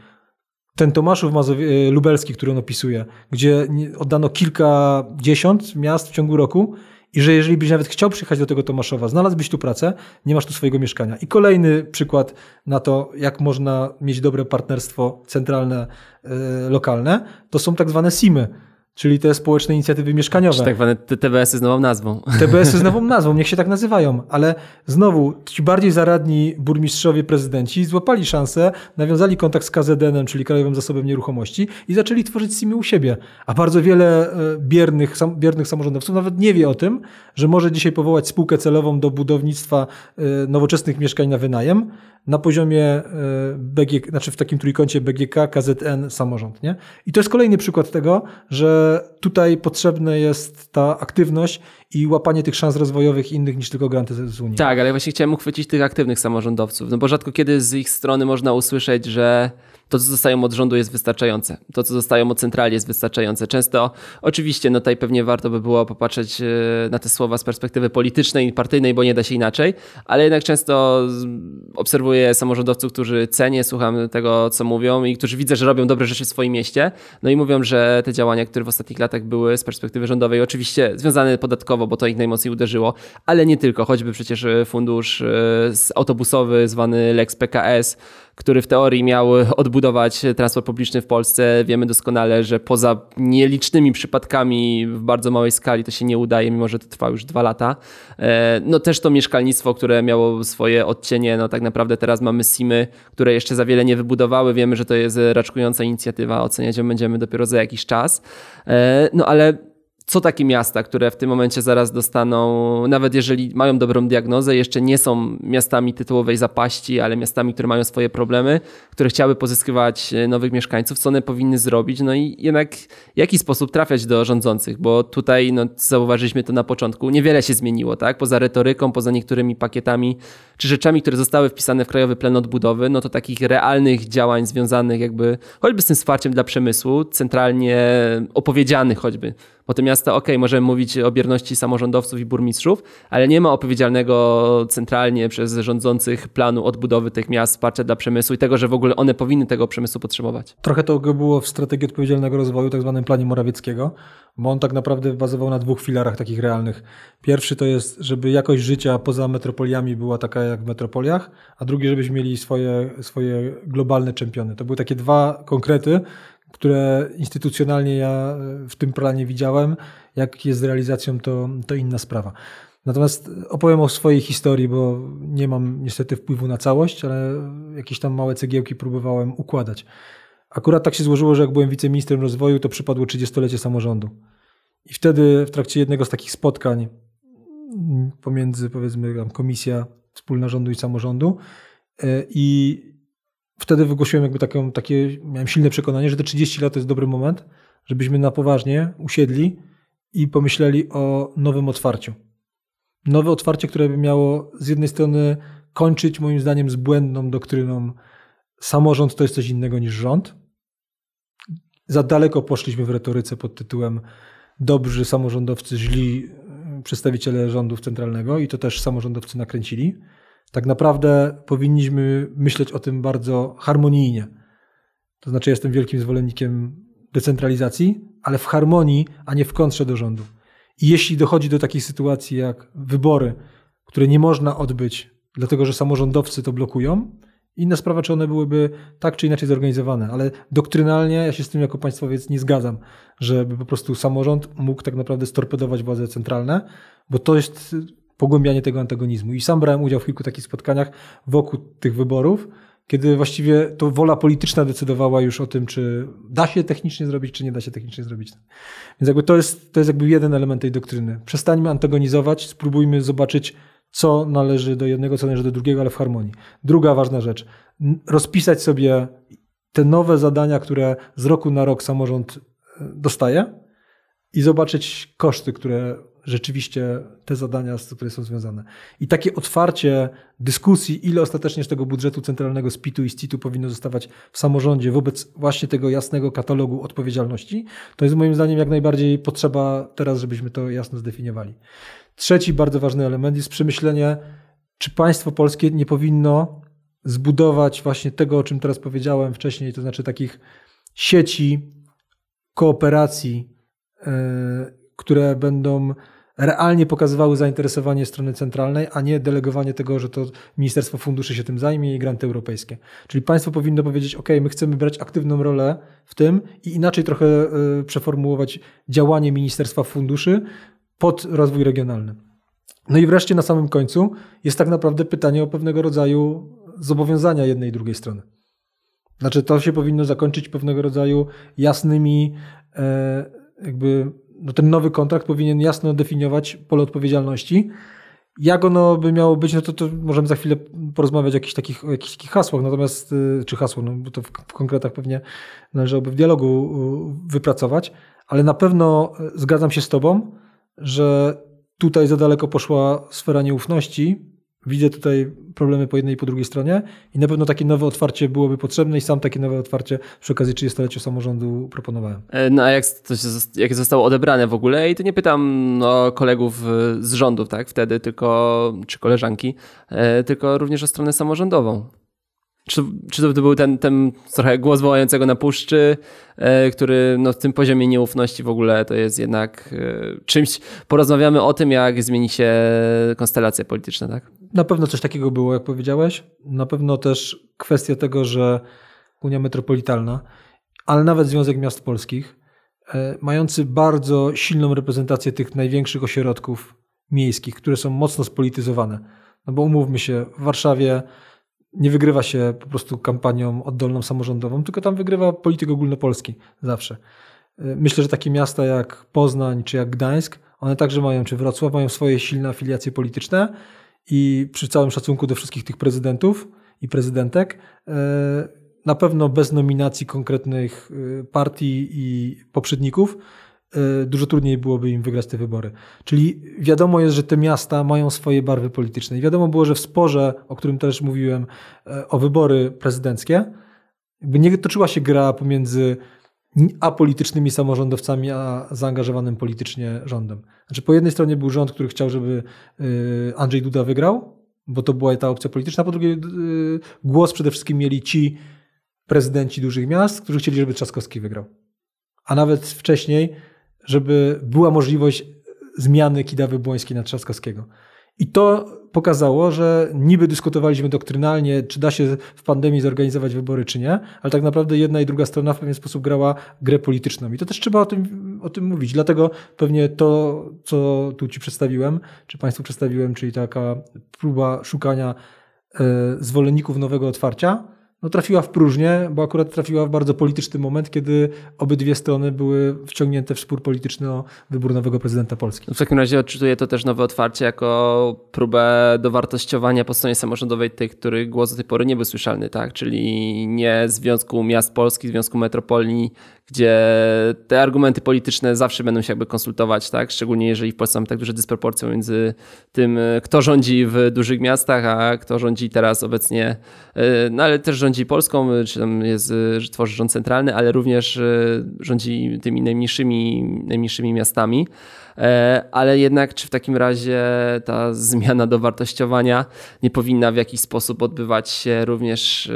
Ten Tomaszów Mazowie, Lubelski, który on opisuje, gdzie oddano kilkadziesiąt miast w ciągu roku i że jeżeli byś nawet chciał przyjechać do tego Tomaszowa, znalazłbyś tu pracę, nie masz tu swojego mieszkania. I kolejny przykład na to, jak można mieć dobre partnerstwo centralne, e, lokalne, to są tak zwane SIMy, czyli te społeczne inicjatywy mieszkaniowe. czy tak zwane TBS-y z nową nazwą. (laughs) TBS-y z nową nazwą, niech się tak nazywają, ale znowu ci bardziej zaradni burmistrzowie, prezydenci złapali szansę, nawiązali kontakt z KZN-em, czyli Krajowym Zasobem Nieruchomości i zaczęli tworzyć SIM-y u siebie. A bardzo wiele e, biernych, sam, biernych samorządowców nawet nie wie o tym, że może dzisiaj powołać spółkę celową do budownictwa e, nowoczesnych mieszkań na wynajem na poziomie e, BGK, znaczy w takim trójkącie BGK, KZN, samorząd. Nie? I to jest kolejny przykład tego, że tutaj potrzebna jest ta aktywność i łapanie tych szans rozwojowych innych niż tylko granty z Unii. Tak, ale właśnie chciałem uchwycić tych aktywnych samorządowców, no bo rzadko kiedy z ich strony można usłyszeć, że to, co dostają od rządu jest wystarczające. To, co dostają od centrali jest wystarczające. Często, oczywiście, no tutaj pewnie warto by było popatrzeć e, na te słowa z perspektywy politycznej partyjnej, bo nie da się inaczej, ale jednak często obserwuję samorządowców, którzy cenię, słucham tego, co mówią i którzy widzę, że robią dobre rzeczy w swoim mieście, no i mówią, że te działania, które w ostatnich latach były z perspektywy rządowej, oczywiście związane podatkowo, bo to ich najmocniej uderzyło, ale nie tylko, choćby przecież fundusz e, autobusowy zwany Lex PKS, który w teorii miał odbudować transport publiczny w Polsce. Wiemy doskonale, że poza nielicznymi przypadkami w bardzo małej skali to się nie udaje, mimo że to trwa już dwa lata. E, No też to mieszkalnictwo, które miało swoje odcienie, no tak naprawdę teraz mamy SIMy, które jeszcze za wiele nie wybudowały. Wiemy, że to jest raczkująca inicjatywa, oceniać ją będziemy dopiero za jakiś czas. E, No ale są takie miasta, które w tym momencie zaraz dostaną, nawet jeżeli mają dobrą diagnozę, jeszcze nie są miastami tytułowej zapaści, ale miastami, które mają swoje problemy, które chciały pozyskiwać e, nowych mieszkańców, co one powinny zrobić, no i jednak w jaki sposób trafiać do rządzących, bo tutaj no, zauważyliśmy to na początku, niewiele się zmieniło, tak? Poza retoryką, poza niektórymi pakietami czy rzeczami, które zostały wpisane w Krajowy Plan Odbudowy, no to takich realnych działań związanych jakby choćby z tym wsparciem dla przemysłu, centralnie opowiedzianych choćby. Bo te miasta, ok, możemy mówić o bierności samorządowców i burmistrzów, ale nie ma odpowiedzialnego centralnie przez rządzących planu odbudowy tych miast, wsparcia dla przemysłu i tego, że w ogóle one powinny tego przemysłu potrzebować. Trochę to było w strategii odpowiedzialnego rozwoju, tak zwanym planie Morawieckiego, bo on tak naprawdę bazował na dwóch filarach takich realnych. Pierwszy to jest, żeby jakość życia poza metropoliami była taka jak w metropoliach, a drugi, żebyśmy mieli swoje, swoje globalne czempiony. To były takie dwa konkrety, które instytucjonalnie ja w tym planie widziałem. Jak jest z realizacją, to, to inna sprawa. Natomiast opowiem o swojej historii, bo nie mam niestety wpływu na całość, ale jakieś tam małe cegiełki próbowałem układać. Akurat tak się złożyło, że jak byłem wiceministrem rozwoju, to przypadło 30-lecie samorządu. I wtedy w trakcie jednego z takich spotkań pomiędzy powiedzmy komisja wspólna rządu i samorządu e, i wtedy wygłosiłem jakby taką, takie, miałem silne przekonanie, że te 30 lat to jest dobry moment, żebyśmy na poważnie usiedli i pomyśleli o nowym otwarciu. Nowe otwarcie, które by miało z jednej strony kończyć moim zdaniem z błędną doktryną samorząd to jest coś innego niż rząd. Za daleko poszliśmy w retoryce pod tytułem dobrzy samorządowcy, źli przedstawiciele rządów centralnego i to też samorządowcy nakręcili tak naprawdę powinniśmy myśleć o tym bardzo harmonijnie. To znaczy, jestem wielkim zwolennikiem decentralizacji, ale w harmonii, a nie w kontrze do rządu. I jeśli dochodzi do takiej sytuacji jak wybory, które nie można odbyć, dlatego że samorządowcy to blokują, inna sprawa, czy one byłyby tak czy inaczej zorganizowane, ale doktrynalnie ja się z tym jako państwowiec nie zgadzam, żeby po prostu samorząd mógł tak naprawdę storpedować władze centralne, bo to jest pogłębianie tego antagonizmu. I sam brałem udział w kilku takich spotkaniach wokół tych wyborów, kiedy właściwie to wola polityczna decydowała już o tym, czy da się technicznie zrobić, czy nie da się technicznie zrobić. Więc jakby to jest, to jest jakby jeden element tej doktryny. Przestańmy antagonizować, spróbujmy zobaczyć, co należy do jednego, co należy do drugiego, ale w harmonii. Druga ważna rzecz. Rozpisać sobie te nowe zadania, które z roku na rok samorząd e, dostaje i zobaczyć koszty, które rzeczywiście te zadania, które są związane. I takie otwarcie dyskusji, ile ostatecznie z tego budżetu centralnego z PIT-u i z CIT-u powinno zostawać w samorządzie wobec właśnie tego jasnego katalogu odpowiedzialności, to jest moim zdaniem jak najbardziej potrzeba teraz, żebyśmy to jasno zdefiniowali. Trzeci bardzo ważny element jest przemyślenie, czy państwo polskie nie powinno zbudować właśnie tego, o czym teraz powiedziałem wcześniej, to znaczy takich sieci kooperacji, yy, które będą realnie pokazywały zainteresowanie strony centralnej, a nie delegowanie tego, że to Ministerstwo Funduszy się tym zajmie i granty europejskie. Czyli państwo powinno powiedzieć, ok, my chcemy brać aktywną rolę w tym i inaczej trochę e, przeformułować działanie Ministerstwa Funduszy pod rozwój regionalny. No i wreszcie na samym końcu jest tak naprawdę pytanie o pewnego rodzaju zobowiązania jednej i drugiej strony. Znaczy, to się powinno zakończyć pewnego rodzaju jasnymi, e, jakby no ten nowy kontrakt powinien jasno definiować pole odpowiedzialności. Jak ono by miało być, no to, to możemy za chwilę porozmawiać o jakichś takich, o jakichś takich hasłach, natomiast, y, czy hasło, no bo to w, w konkretach pewnie należałoby w dialogu y, wypracować, ale na pewno y, zgadzam się z Tobą, że tutaj za daleko poszła sfera nieufności, Widzę tutaj problemy po jednej i po drugiej stronie i na pewno takie nowe otwarcie byłoby potrzebne i sam takie nowe otwarcie przy okazji 30-lecia samorządu proponowałem. E, no a jak, to się, jak zostało odebrane w ogóle? I to nie pytam no, kolegów e, z rządów tak, wtedy, tylko, czy koleżanki, e, tylko również o stronę samorządową. Czy, czy to był ten, ten trochę głos wołającego na puszczy, e, który no, w tym poziomie nieufności w ogóle to jest jednak e, czymś. Porozmawiamy o tym, jak zmieni się konstelacja polityczna, tak? Na pewno coś takiego było, jak powiedziałeś. Na pewno też kwestia tego, że Unia Metropolitalna, ale nawet Związek Miast Polskich, e, mający bardzo silną reprezentację tych największych ośrodków miejskich, które są mocno spolityzowane. No bo umówmy się, w Warszawie nie wygrywa się po prostu kampanią oddolną samorządową, tylko tam wygrywa polityk ogólnopolski zawsze. Myślę, że takie miasta jak Poznań czy jak Gdańsk, one także mają, czy Wrocław, mają swoje silne afiliacje polityczne i przy całym szacunku do wszystkich tych prezydentów i prezydentek, na pewno bez nominacji konkretnych partii i poprzedników, dużo trudniej byłoby im wygrać te wybory. Czyli wiadomo jest, że te miasta mają swoje barwy polityczne. I wiadomo było, że w sporze, o którym też mówiłem, e, o wybory prezydenckie, nie toczyła się gra pomiędzy apolitycznymi samorządowcami, a zaangażowanym politycznie rządem. Znaczy po jednej stronie był rząd, który chciał, żeby e, Andrzej Duda wygrał, bo to była ta opcja polityczna, po drugie głos przede wszystkim mieli ci prezydenci dużych miast, którzy chcieli, żeby Trzaskowski wygrał. A nawet wcześniej żeby była możliwość zmiany Kidawy Błońskiej na Trzaskowskiego. I to pokazało, że niby dyskutowaliśmy doktrynalnie, czy da się w pandemii zorganizować wybory, czy nie, ale tak naprawdę jedna i druga strona w pewien sposób grała grę polityczną. I to też trzeba o tym, o tym mówić. Dlatego pewnie to, co tu Ci przedstawiłem, czy Państwu przedstawiłem, czyli taka próba szukania e, zwolenników nowego otwarcia, no, trafiła w próżnię, bo akurat trafiła w bardzo polityczny moment, kiedy obydwie strony były wciągnięte w spór polityczny o wybór nowego prezydenta Polski. W takim razie odczytuję to też nowe otwarcie jako próbę dowartościowania po stronie samorządowej tych, których głos do tej pory nie był słyszalny, tak? czyli nie Związku Miast Polskich, Związku Metropolii, gdzie te argumenty polityczne zawsze będą się jakby konsultować, tak? Szczególnie jeżeli w Polsce mamy tak duże dysproporcje między tym, kto rządzi w dużych miastach, a kto rządzi teraz obecnie, e, no ale też rządzi Polską, czy tam jest, że tworzy rząd centralny, ale również rządzi tymi najmniejszymi, najmniejszymi miastami. E, ale jednak czy w takim razie ta zmiana dowartościowania nie powinna w jakiś sposób odbywać się również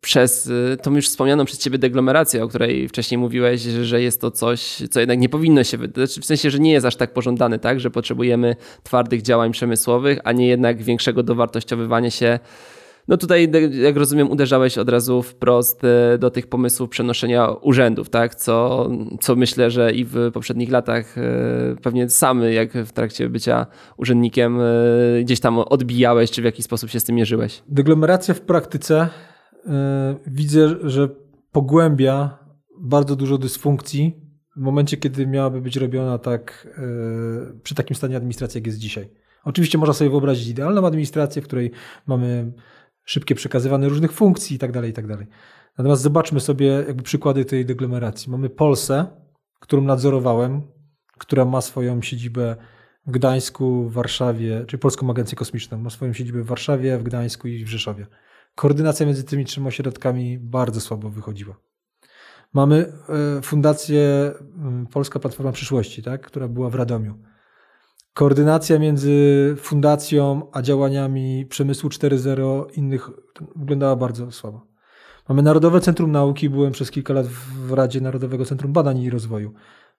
przez y, tą już wspomnianą przez ciebie deglomerację, o której wcześniej mówiłeś, że jest to coś, co jednak nie powinno się, w sensie, że nie jest aż tak pożądane, tak, że potrzebujemy twardych działań przemysłowych, a nie jednak większego dowartościowywania się no tutaj, jak rozumiem, uderzałeś od razu wprost y, do tych pomysłów przenoszenia urzędów, tak? Co, co myślę, że i w poprzednich latach y, pewnie samy, jak w trakcie bycia urzędnikiem, gdzieś tam odbijałeś, czy w jakiś sposób się z tym mierzyłeś. Deglomeracja w praktyce widzę, że pogłębia bardzo dużo dysfunkcji w momencie, kiedy miałaby być robiona tak e, przy takim stanie administracji, jak jest dzisiaj. Oczywiście można sobie wyobrazić idealną administrację, w której mamy szybkie przekazywanie różnych funkcji itd., tak itd. Tak Natomiast zobaczmy sobie jakby przykłady tej deglomeracji. Mamy Polsę, którą nadzorowałem, która ma swoją siedzibę w Gdańsku, w Warszawie, czyli Polską Agencję Kosmiczną, ma swoją siedzibę w Warszawie, w Gdańsku i w Rzeszowie koordynacja między tymi trzema ośrodkami bardzo słabo wychodziła. Mamy e, Fundację Polska Platforma Przyszłości, tak, która była w Radomiu. Koordynacja między fundacją a działaniami przemysłu 4.0 innych wyglądała bardzo słabo. Mamy Narodowe Centrum Nauki, byłem przez kilka lat w Radzie Narodowego Centrum Badań i Rozwoju.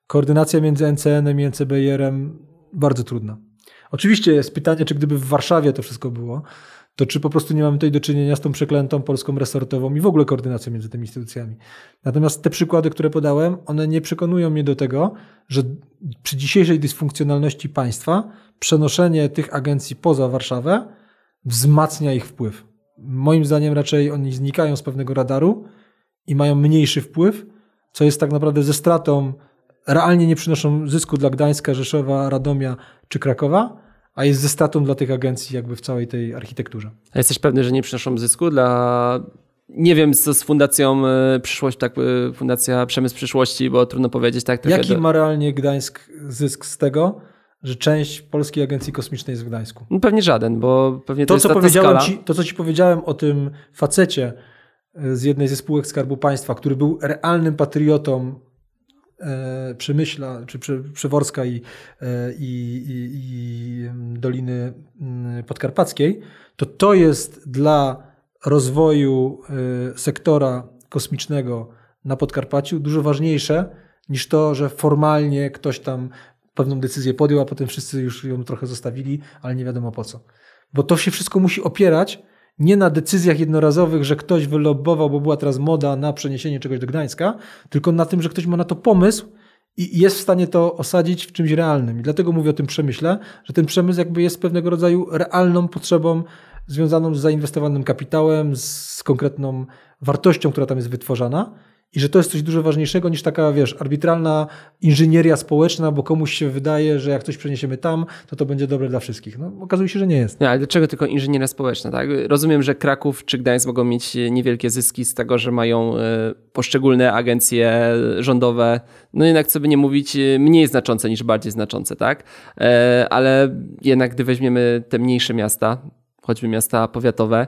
Koordynacja między NCN-em i NCBR-em bardzo trudna. Oczywiście jest pytanie, czy gdyby w Warszawie to wszystko było, to czy po prostu nie mamy tutaj do czynienia z tą przeklętą polską resortową i w ogóle koordynacją między tymi instytucjami. Natomiast te przykłady, które podałem, one nie przekonują mnie do tego, że przy dzisiejszej dysfunkcjonalności państwa przenoszenie tych agencji poza Warszawę wzmacnia ich wpływ. Moim zdaniem raczej oni znikają z pewnego radaru i mają mniejszy wpływ, co jest tak naprawdę ze stratą, realnie nie przynoszą zysku dla Gdańska, Rzeszowa, Radomia czy Krakowa, a jest ze statą dla tych agencji jakby w całej tej architekturze. A jesteś pewny, że nie przynoszą zysku dla nie wiem, co z Fundacją e, Przyszłość, tak, e, Fundacja Przemysł Przyszłości, bo trudno powiedzieć tak. Jaki do... ma realnie Gdańsk zysk z tego, że część Polskiej Agencji Kosmicznej jest w Gdańsku? No pewnie żaden, bo pewnie to, to co powiedziałem ci, To, co ci powiedziałem o tym facecie e, z jednej ze spółek Skarbu Państwa, który był realnym patriotą Przemyśla, czy Przeworska i, e, i, i, i Doliny mm, Podkarpackiej, to to jest dla rozwoju e, sektora kosmicznego na Podkarpaciu dużo ważniejsze niż to, że formalnie ktoś tam pewną decyzję podjął, a potem wszyscy już ją trochę zostawili, ale nie wiadomo po co. Bo to się wszystko musi opierać nie na decyzjach jednorazowych, że ktoś wylobował, bo była teraz moda na przeniesienie czegoś do Gdańska, tylko na tym, że ktoś ma na to pomysł i jest w stanie to osadzić w czymś realnym. I dlatego mówię o tym przemyśle, że ten przemysł jakby jest pewnego rodzaju realną potrzebą związaną z zainwestowanym kapitałem, z konkretną wartością, która tam jest wytworzona. I że to jest coś dużo ważniejszego niż taka, wiesz, arbitralna inżynieria społeczna, bo komuś się wydaje, że jak coś przeniesiemy tam, to to będzie dobre dla wszystkich. No, okazuje się, że nie jest. Nie, ale dlaczego tylko inżynieria społeczna, tak? Rozumiem, że Kraków czy Gdańsk mogą mieć niewielkie zyski z tego, że mają e, poszczególne agencje rządowe, no jednak co by nie mówić, e, mniej znaczące niż bardziej znaczące, tak? E, ale jednak gdy weźmiemy te mniejsze miasta, choćby miasta powiatowe,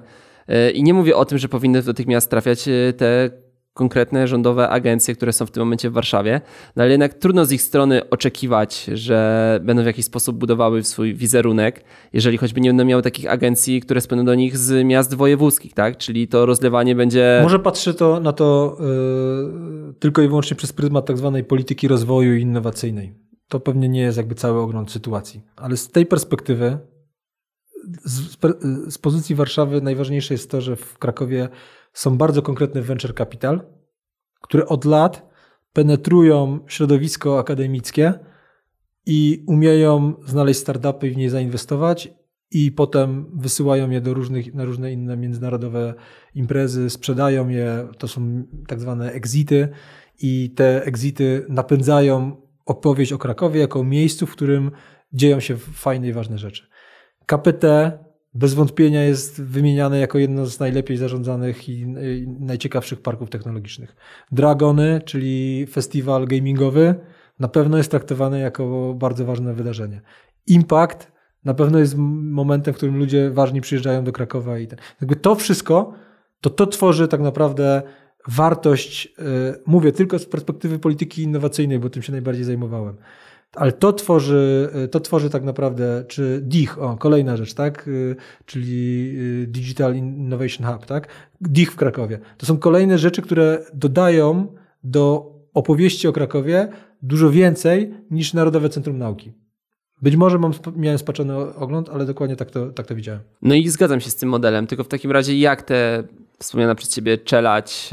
i nie mówię o tym, że powinny do tych miast trafiać te konkretne rządowe agencje, które są w tym momencie w Warszawie, no ale jednak trudno z ich strony oczekiwać, że będą w jakiś sposób budowały swój wizerunek, jeżeli choćby nie będą miały takich agencji, które spłyną do nich z miast wojewódzkich, tak? Czyli to rozlewanie będzie... Może patrzy to na to yy, tylko i wyłącznie przez pryzmat tak zwanej polityki rozwoju innowacyjnej. To pewnie nie jest jakby cały ogląd sytuacji, ale z tej perspektywy z, z pozycji Warszawy najważniejsze jest to, że w Krakowie są bardzo konkretne venture capital, które od lat penetrują środowisko akademickie i umieją znaleźć startupy i w nie zainwestować i potem wysyłają je do różnych, na różne inne międzynarodowe imprezy, sprzedają je, to są tak zwane exity i te exity napędzają opowieść o Krakowie jako miejscu, w którym dzieją się fajne i ważne rzeczy. KPT bez wątpienia jest wymieniane jako jedno z najlepiej zarządzanych i najciekawszych parków technologicznych. Dragony, czyli festiwal gamingowy, na pewno jest traktowany jako bardzo ważne wydarzenie. Impact na pewno jest momentem, w którym ludzie ważni przyjeżdżają do Krakowa i ten. Jakby to wszystko, to to tworzy tak naprawdę wartość, yy, mówię tylko z perspektywy polityki innowacyjnej, bo tym się najbardziej zajmowałem. Ale to tworzy, to tworzy tak naprawdę, czy DIH, o, kolejna rzecz, tak? Y, czyli y, Digital Innovation Hub, tak? DIH w Krakowie. To są kolejne rzeczy, które dodają do opowieści o Krakowie dużo więcej niż Narodowe Centrum Nauki. Być może mam, miałem spaczony ogląd, ale dokładnie tak to, tak to widziałem. No i zgadzam się z tym modelem, tylko w takim razie jak te wspomniana przez ciebie Czelać,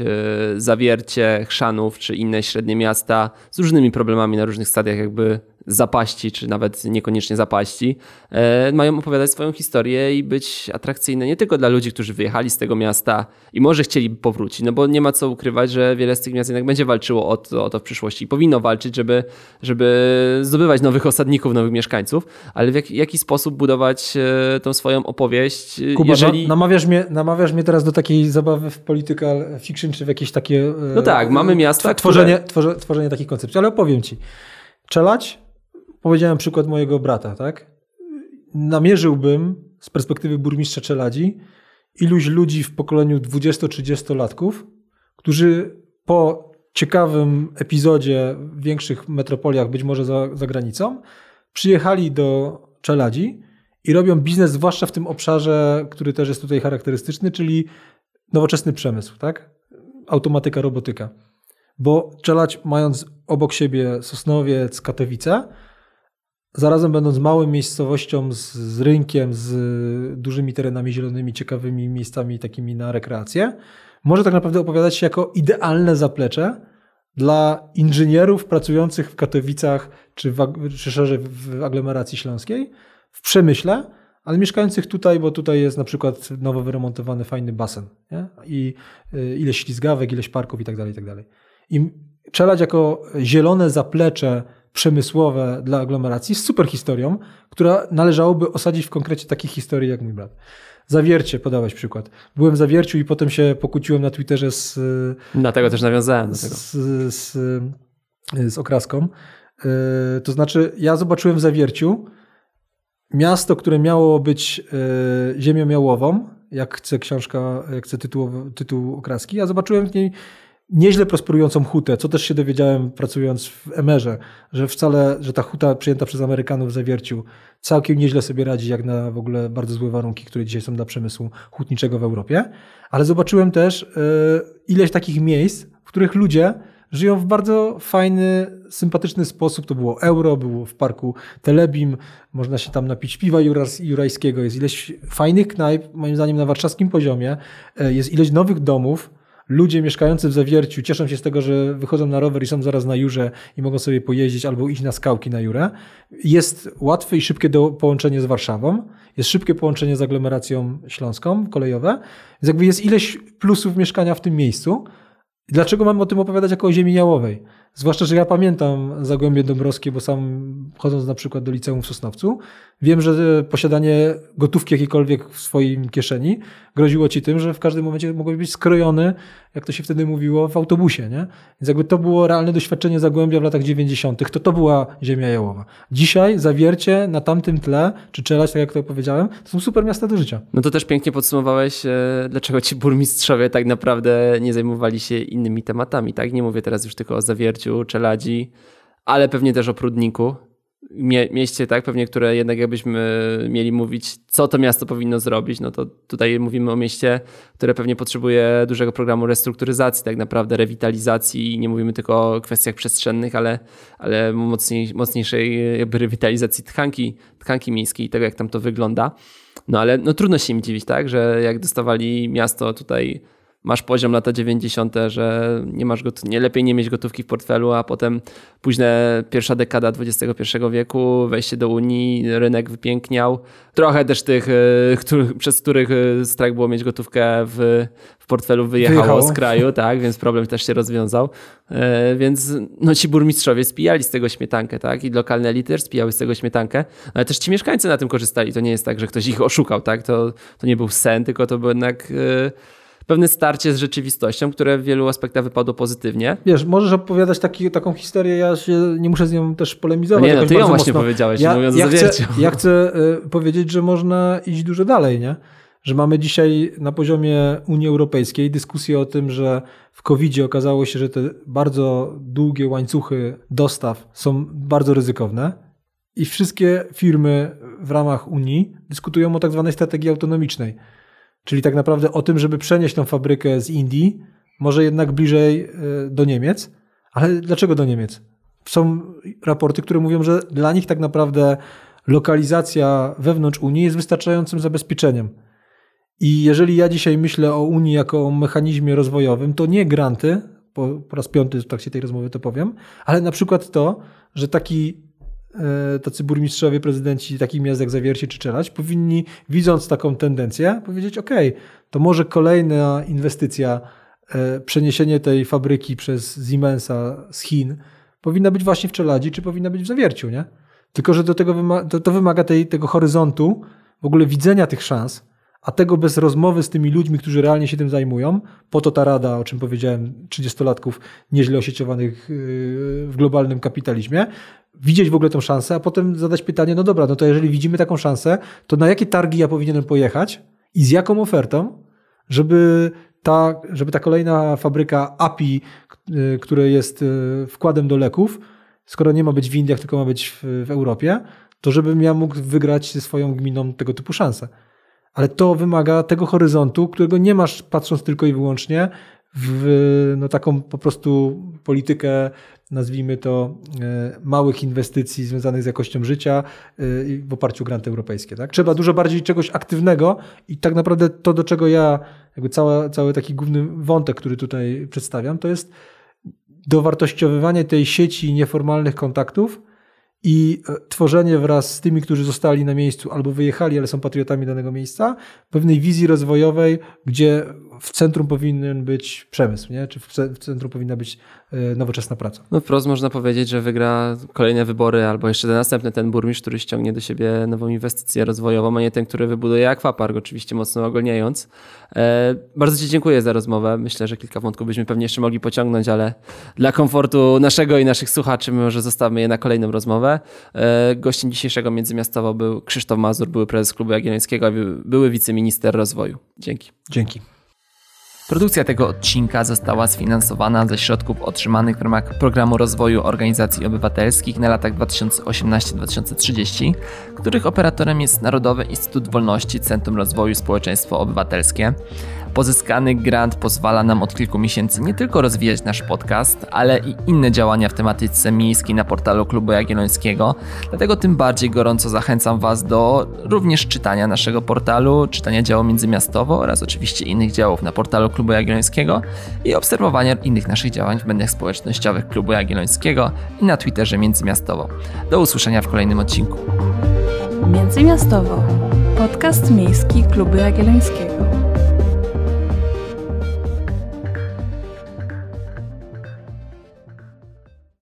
Zawiercie, Chrzanów czy inne średnie miasta z różnymi problemami na różnych stadiach jakby zapaści, czy nawet niekoniecznie zapaści, e, mają opowiadać swoją historię i być atrakcyjne nie tylko dla ludzi, którzy wyjechali z tego miasta i może chcieli powrócić, no bo nie ma co ukrywać, że wiele z tych miast jednak będzie walczyło o to, o to w przyszłości i powinno walczyć, żeby, żeby zdobywać nowych osadników, nowych mieszkańców, ale w jaki, jaki sposób budować e, tą swoją opowieść, Kuba, jeżeli... namawiasz, mnie, namawiasz mnie teraz do takiej zabawy w political fiction, czy w jakieś takie... E, no tak, mamy miasta, tworzenie, które... tworzenie takich koncepcji, ale opowiem Ci. Czelać powiedziałem przykład mojego brata, tak? Namierzyłbym z perspektywy burmistrza Czeladzi iluś ludzi w pokoleniu 20-30-latków, którzy po ciekawym epizodzie w większych metropoliach, być może za, za granicą, przyjechali do Czeladzi i robią biznes, zwłaszcza w tym obszarze, który też jest tutaj charakterystyczny, czyli nowoczesny przemysł, tak? Automatyka, robotyka. Bo Czelać, mając obok siebie Sosnowiec, Katowice, zarazem będąc małą miejscowością z, z, rynkiem, z dużymi terenami zielonymi, ciekawymi miejscami takimi na rekreację, może tak naprawdę opowiadać się jako idealne zaplecze dla inżynierów pracujących w Katowicach czy, w, czy szerzej w aglomeracji śląskiej, w przemyśle, ale mieszkających tutaj, bo tutaj jest na przykład nowo wyremontowany fajny basen nie? i y, ileś ślizgawek, ileś parków i tak dalej, i tak dalej. I czelać jako zielone zaplecze przemysłowe dla aglomeracji z super historią, która należałoby osadzić w konkrecie takich historii jak mój brat. Zawiercie, podałeś przykład. Byłem w Zawierciu i potem się pokłóciłem na Twitterze z... Na tego też nawiązałem. Z, z, z okraską. E, to znaczy, ja zobaczyłem w Zawierciu miasto, które miało być e, ziemią miałową, jak chce książka, jak chce tytuł, tytuł okraski, ja zobaczyłem w niej nieźle prosperującą hutę, co też się dowiedziałem pracując w Emerze, że wcale, że ta huta przyjęta przez Amerykanów w Zawierciu całkiem nieźle sobie radzi jak na w ogóle bardzo złe warunki, które dzisiaj są dla przemysłu hutniczego w Europie. Ale zobaczyłem też yy, ileś takich miejsc, w których ludzie żyją w bardzo fajny, sympatyczny sposób. To było euro, było w parku Telebim, można się tam napić piwa jurajskiego. Jest ileś fajnych knajp, moim zdaniem na warszawskim poziomie. E, jest ileś nowych domów, ludzie mieszkający w Zawierciu cieszą się z tego, że wychodzą na rower i są zaraz na Jurze i mogą sobie pojeździć albo iść na skałki na Jurę. Jest łatwe i szybkie do, połączenie z Warszawą, jest szybkie połączenie z aglomeracją śląską, kolejowe. Więc jakby jest ileś plusów mieszkania w tym miejscu, Dlaczego mamy o tym opowiadać jako o ziemi jałowej? Zwłaszcza, że ja pamiętam Zagłębie Dąbrowskie, bo sam chodząc na przykład do liceum w Sosnowcu, wiem, że posiadanie gotówki jakiejkolwiek w swoim kieszeni groziło ci tym, że w każdym momencie mogłeś być skrojony, jak to się wtedy mówiło, w autobusie. Nie? Więc jakby to było realne doświadczenie Zagłębia w latach 90., to to była ziemia jałowa. Dzisiaj zawiercie na tamtym tle, czy czelać, tak jak to powiedziałem, to są super miasta do życia. No to też pięknie podsumowałeś, e, dlaczego ci burmistrzowie tak naprawdę nie zajmowali się innymi tematami. Tak? Nie mówię teraz już tylko o zawierciu, czeladzi, ale pewnie też o prudniku mie mieście, tak, pewnie, które jednak jakbyśmy mieli mówić, co to miasto powinno zrobić, no to tutaj mówimy o mieście, które pewnie potrzebuje dużego programu restrukturyzacji, tak naprawdę rewitalizacji. Nie mówimy tylko o kwestiach przestrzennych, ale, ale mocniej, mocniejszej jakby rewitalizacji tkanki, tkanki miejskiej i tego, jak tam to wygląda. No ale no, trudno się im dziwić, tak, że jak dostawali miasto tutaj masz poziom lata 90., że nie masz got- nie lepiej nie mieć gotówki w portfelu, a potem późne pierwsza dekada XXI wieku, wejście do Unii, rynek wypiękniał. Trochę też tych, e, który, przez których e, strajk było mieć gotówkę w, w portfelu wyjechało, wyjechało, z kraju, (laughs) tak, więc problem też się rozwiązał. E, więc no, ci burmistrzowie spijali z tego śmietankę, tak, i lokalne elity spijały z tego śmietankę, no, ale też ci mieszkańcy na tym korzystali. To nie jest tak, że ktoś ich oszukał, tak, to, to nie był sen, tylko to był jednak pewne starcie z rzeczywistością, które w wielu aspektach wypadło pozytywnie. Wiesz, możesz opowiadać taki, taką historię, ja się nie muszę z nią też polemizować. No nie, no ty ją właśnie mocno. powiedziałeś, ja, mówiąc ja chcę, ja chcę y, powiedzieć, że można iść dużo dalej, nie? Że mamy dzisiaj na poziomie Unii Europejskiej dyskusję o tym, że w covid okazało się, że te bardzo długie łańcuchy dostaw są bardzo ryzykowne i wszystkie firmy w ramach Unii dyskutują o tak zwanej strategii autonomicznej Czyli tak naprawdę o tym, żeby przenieść tą fabrykę z Indii, może jednak bliżej e, do Niemiec. Ale dlaczego do Niemiec? Są raporty, które mówią, że dla nich tak naprawdę lokalizacja wewnątrz Unii jest wystarczającym zabezpieczeniem. I jeżeli ja dzisiaj myślę o Unii jako o mechanizmie rozwojowym, to nie granty, po, po raz piąty w trakcie tej rozmowy to powiem, ale na przykład to, że taki tacy burmistrzowie, prezydenci takich miast jak Zawiercie czy Czelać powinni, widząc taką tendencję, powiedzieć: OK, to może kolejna inwestycja, e, przeniesienie tej fabryki przez Siemensa z Chin powinna być właśnie w Czeladzi, czy powinna być w Zawierciu, nie? Tylko, że do tego wymaga, to, to wymaga tej, tego horyzontu, w ogóle widzenia tych szans, a tego bez rozmowy z tymi ludźmi, którzy realnie się tym zajmują, po to ta rada, o czym powiedziałem, 30-latków nieźle osieciowanych yy, w globalnym kapitalizmie, widzieć w ogóle tą szansę, a potem zadać pytanie, no dobra, no to jeżeli widzimy taką szansę, to na jakie targi ja powinienem pojechać i z jaką ofertą, żeby ta, żeby ta kolejna fabryka API, yy, które jest yy, wkładem do leków, skoro nie ma być w Indiach, tylko ma być w, w Europie, to żebym ja mógł wygrać swoją gminą tego typu szansę ale to wymaga tego horyzontu, którego nie masz patrząc tylko i wyłącznie w no, taką po prostu politykę, nazwijmy to, e, małych inwestycji związanych z jakością życia e, w oparciu o granty europejskie. Tak? Trzeba dużo bardziej czegoś aktywnego i tak naprawdę to, do czego ja, jakby cała, cały taki główny wątek, który tutaj przedstawiam, to jest dowartościowywanie tej sieci nieformalnych kontaktów, i e, tworzenie wraz z tymi, którzy zostali na miejscu albo wyjechali, ale są patriotami danego miejsca, pewnej wizji rozwojowej, gdzie w centrum powinien być przemysł, nie? czy w centrum powinna być nowoczesna praca. No wprost można powiedzieć, że wygra kolejne wybory albo jeszcze następny ten burmistrz, który ściągnie do siebie nową inwestycję rozwojową, a nie ten, który wybuduje akwapark, oczywiście mocno ogólniając. E, bardzo Ci dziękuję za rozmowę. Myślę, że kilka wątków byśmy pewnie jeszcze mogli pociągnąć, ale dla komfortu naszego i naszych słuchaczy może zostawmy je na kolejną rozmowę. E, gościem dzisiejszego Międzymiastowo był Krzysztof Mazur, były prezes Klubu Jagiellońskiego, były wiceminister rozwoju. Dzięki. Dzięki. Produkcja tego odcinka została sfinansowana ze środków otrzymanych w ramach Programu Rozwoju Organizacji Obywatelskich na latach 2018-2030, których operatorem jest Narodowy Instytut Wolności Centrum Rozwoju Społeczeństwo Obywatelskie. Pozyskany grant pozwala nam od kilku miesięcy nie tylko rozwijać nasz podcast, ale i inne działania w tematyce miejskiej na portalu Klubu Jagiellońskiego. Dlatego tym bardziej gorąco zachęcam Was do również czytania naszego portalu, czytania działu międzymiastowo oraz oczywiście innych działów na portalu Klubu Jagiellońskiego i obserwowania innych naszych działań w mediach społecznościowych Klubu Jagiellońskiego i na Twitterze Międzymiastowo. Do usłyszenia w kolejnym odcinku. Międzymiastowo. Podcast miejski Klubu Jagiellońskiego.